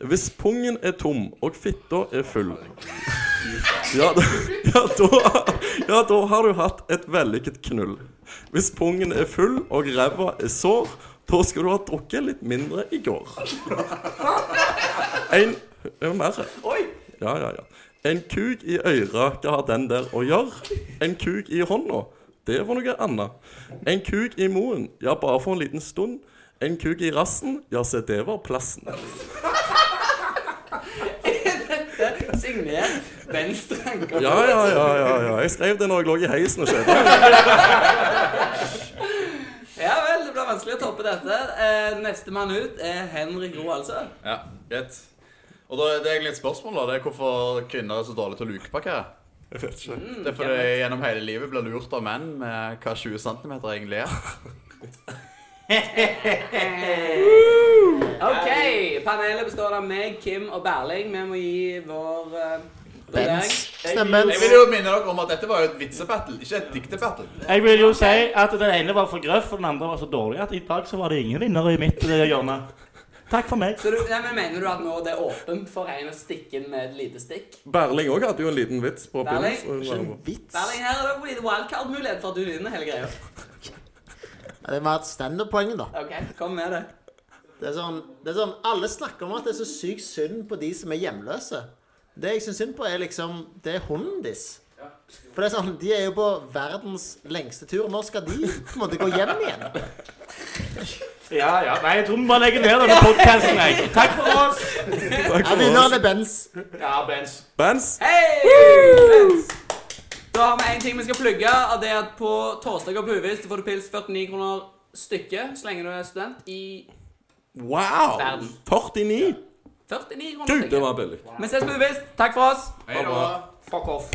Speaker 2: Hvis pungen er tom og fitta er full ja da, ja, da, ja, da har du hatt et vellykket knull. Hvis pungen er full og ræva er sår, da skal du ha drukket litt mindre i går. En er mer.
Speaker 1: Oi!
Speaker 2: Ja, ja, ja. En kuk i øra, hva har den der å gjøre? En kuk i hånda, det var noe annet. En kuk i moen, ja, bare for en liten stund. En kuk i rassen, ja, se, det var plassen.
Speaker 1: Signert Venstre.
Speaker 2: Ja, ja, ja, ja, ja. Jeg skrev det når jeg lå i heisen og skjedde.
Speaker 1: Ja vel, det blir vanskelig å toppe dette. Eh, Nestemann ut er Henrik Roe, altså.
Speaker 3: Ja, greit. Og da, det er egentlig et spørsmål, da. Det er hvorfor kvinner er så dårlige til å lukepakke.
Speaker 2: Jeg vet ikke.
Speaker 3: Det er fordi jeg gjennom hele livet blir lurt av menn med hva 20 cm egentlig er.
Speaker 1: OK. Panelet består av meg, Kim og Berling. Vi må gi vår uh.
Speaker 3: Jeg vil jo minne dere om at dette var jo et vitsebattle, ikke et diktebattle.
Speaker 4: Jeg vil jo si at den ene var for grøff, og den andre var så dårlig at i dag så var det ingen vinnere i mitt eh, hjørne. Takk for meg.
Speaker 1: Så du, ja, men Mener du at nå det er åpent for en å stikke inn med et lite stikk?
Speaker 2: Berling òg hadde jo en liten vits på
Speaker 1: Berling?
Speaker 5: Ikke en vits.
Speaker 1: Berling, her er det wildcard-mulighet for at du vinner hele greia.
Speaker 5: Ja, Det er mer et standup-poeng, da.
Speaker 1: OK, kom med det.
Speaker 5: Det er, sånn, det er sånn Alle snakker om at det er så sykt synd på de som er hjemløse. Det jeg syns synd på, er liksom Det er hunden deres. For det er sånn, De er jo på verdens lengste tur. Når skal de på en måte gå hjem igjen?
Speaker 4: Ja, ja. Nei, jeg tror vi bare legger ned denne podkasten. Takk for oss.
Speaker 2: Takk for
Speaker 5: Vinneren
Speaker 2: oss.
Speaker 5: er Benz.
Speaker 4: Ja, Benz.
Speaker 2: Benz.
Speaker 1: Hei! Da har vi en ting vi skal plugge, og det er at på torsdager på Uvis får du pils 49 kroner stykket så lenge du er student i
Speaker 2: Wow!
Speaker 1: Verden.
Speaker 2: 49?
Speaker 1: 49 kroner
Speaker 2: Gud, det
Speaker 1: stykket.
Speaker 2: var billig.
Speaker 1: Vi ses på Uvis. Takk for oss.
Speaker 3: Hei da.
Speaker 1: Fuck off.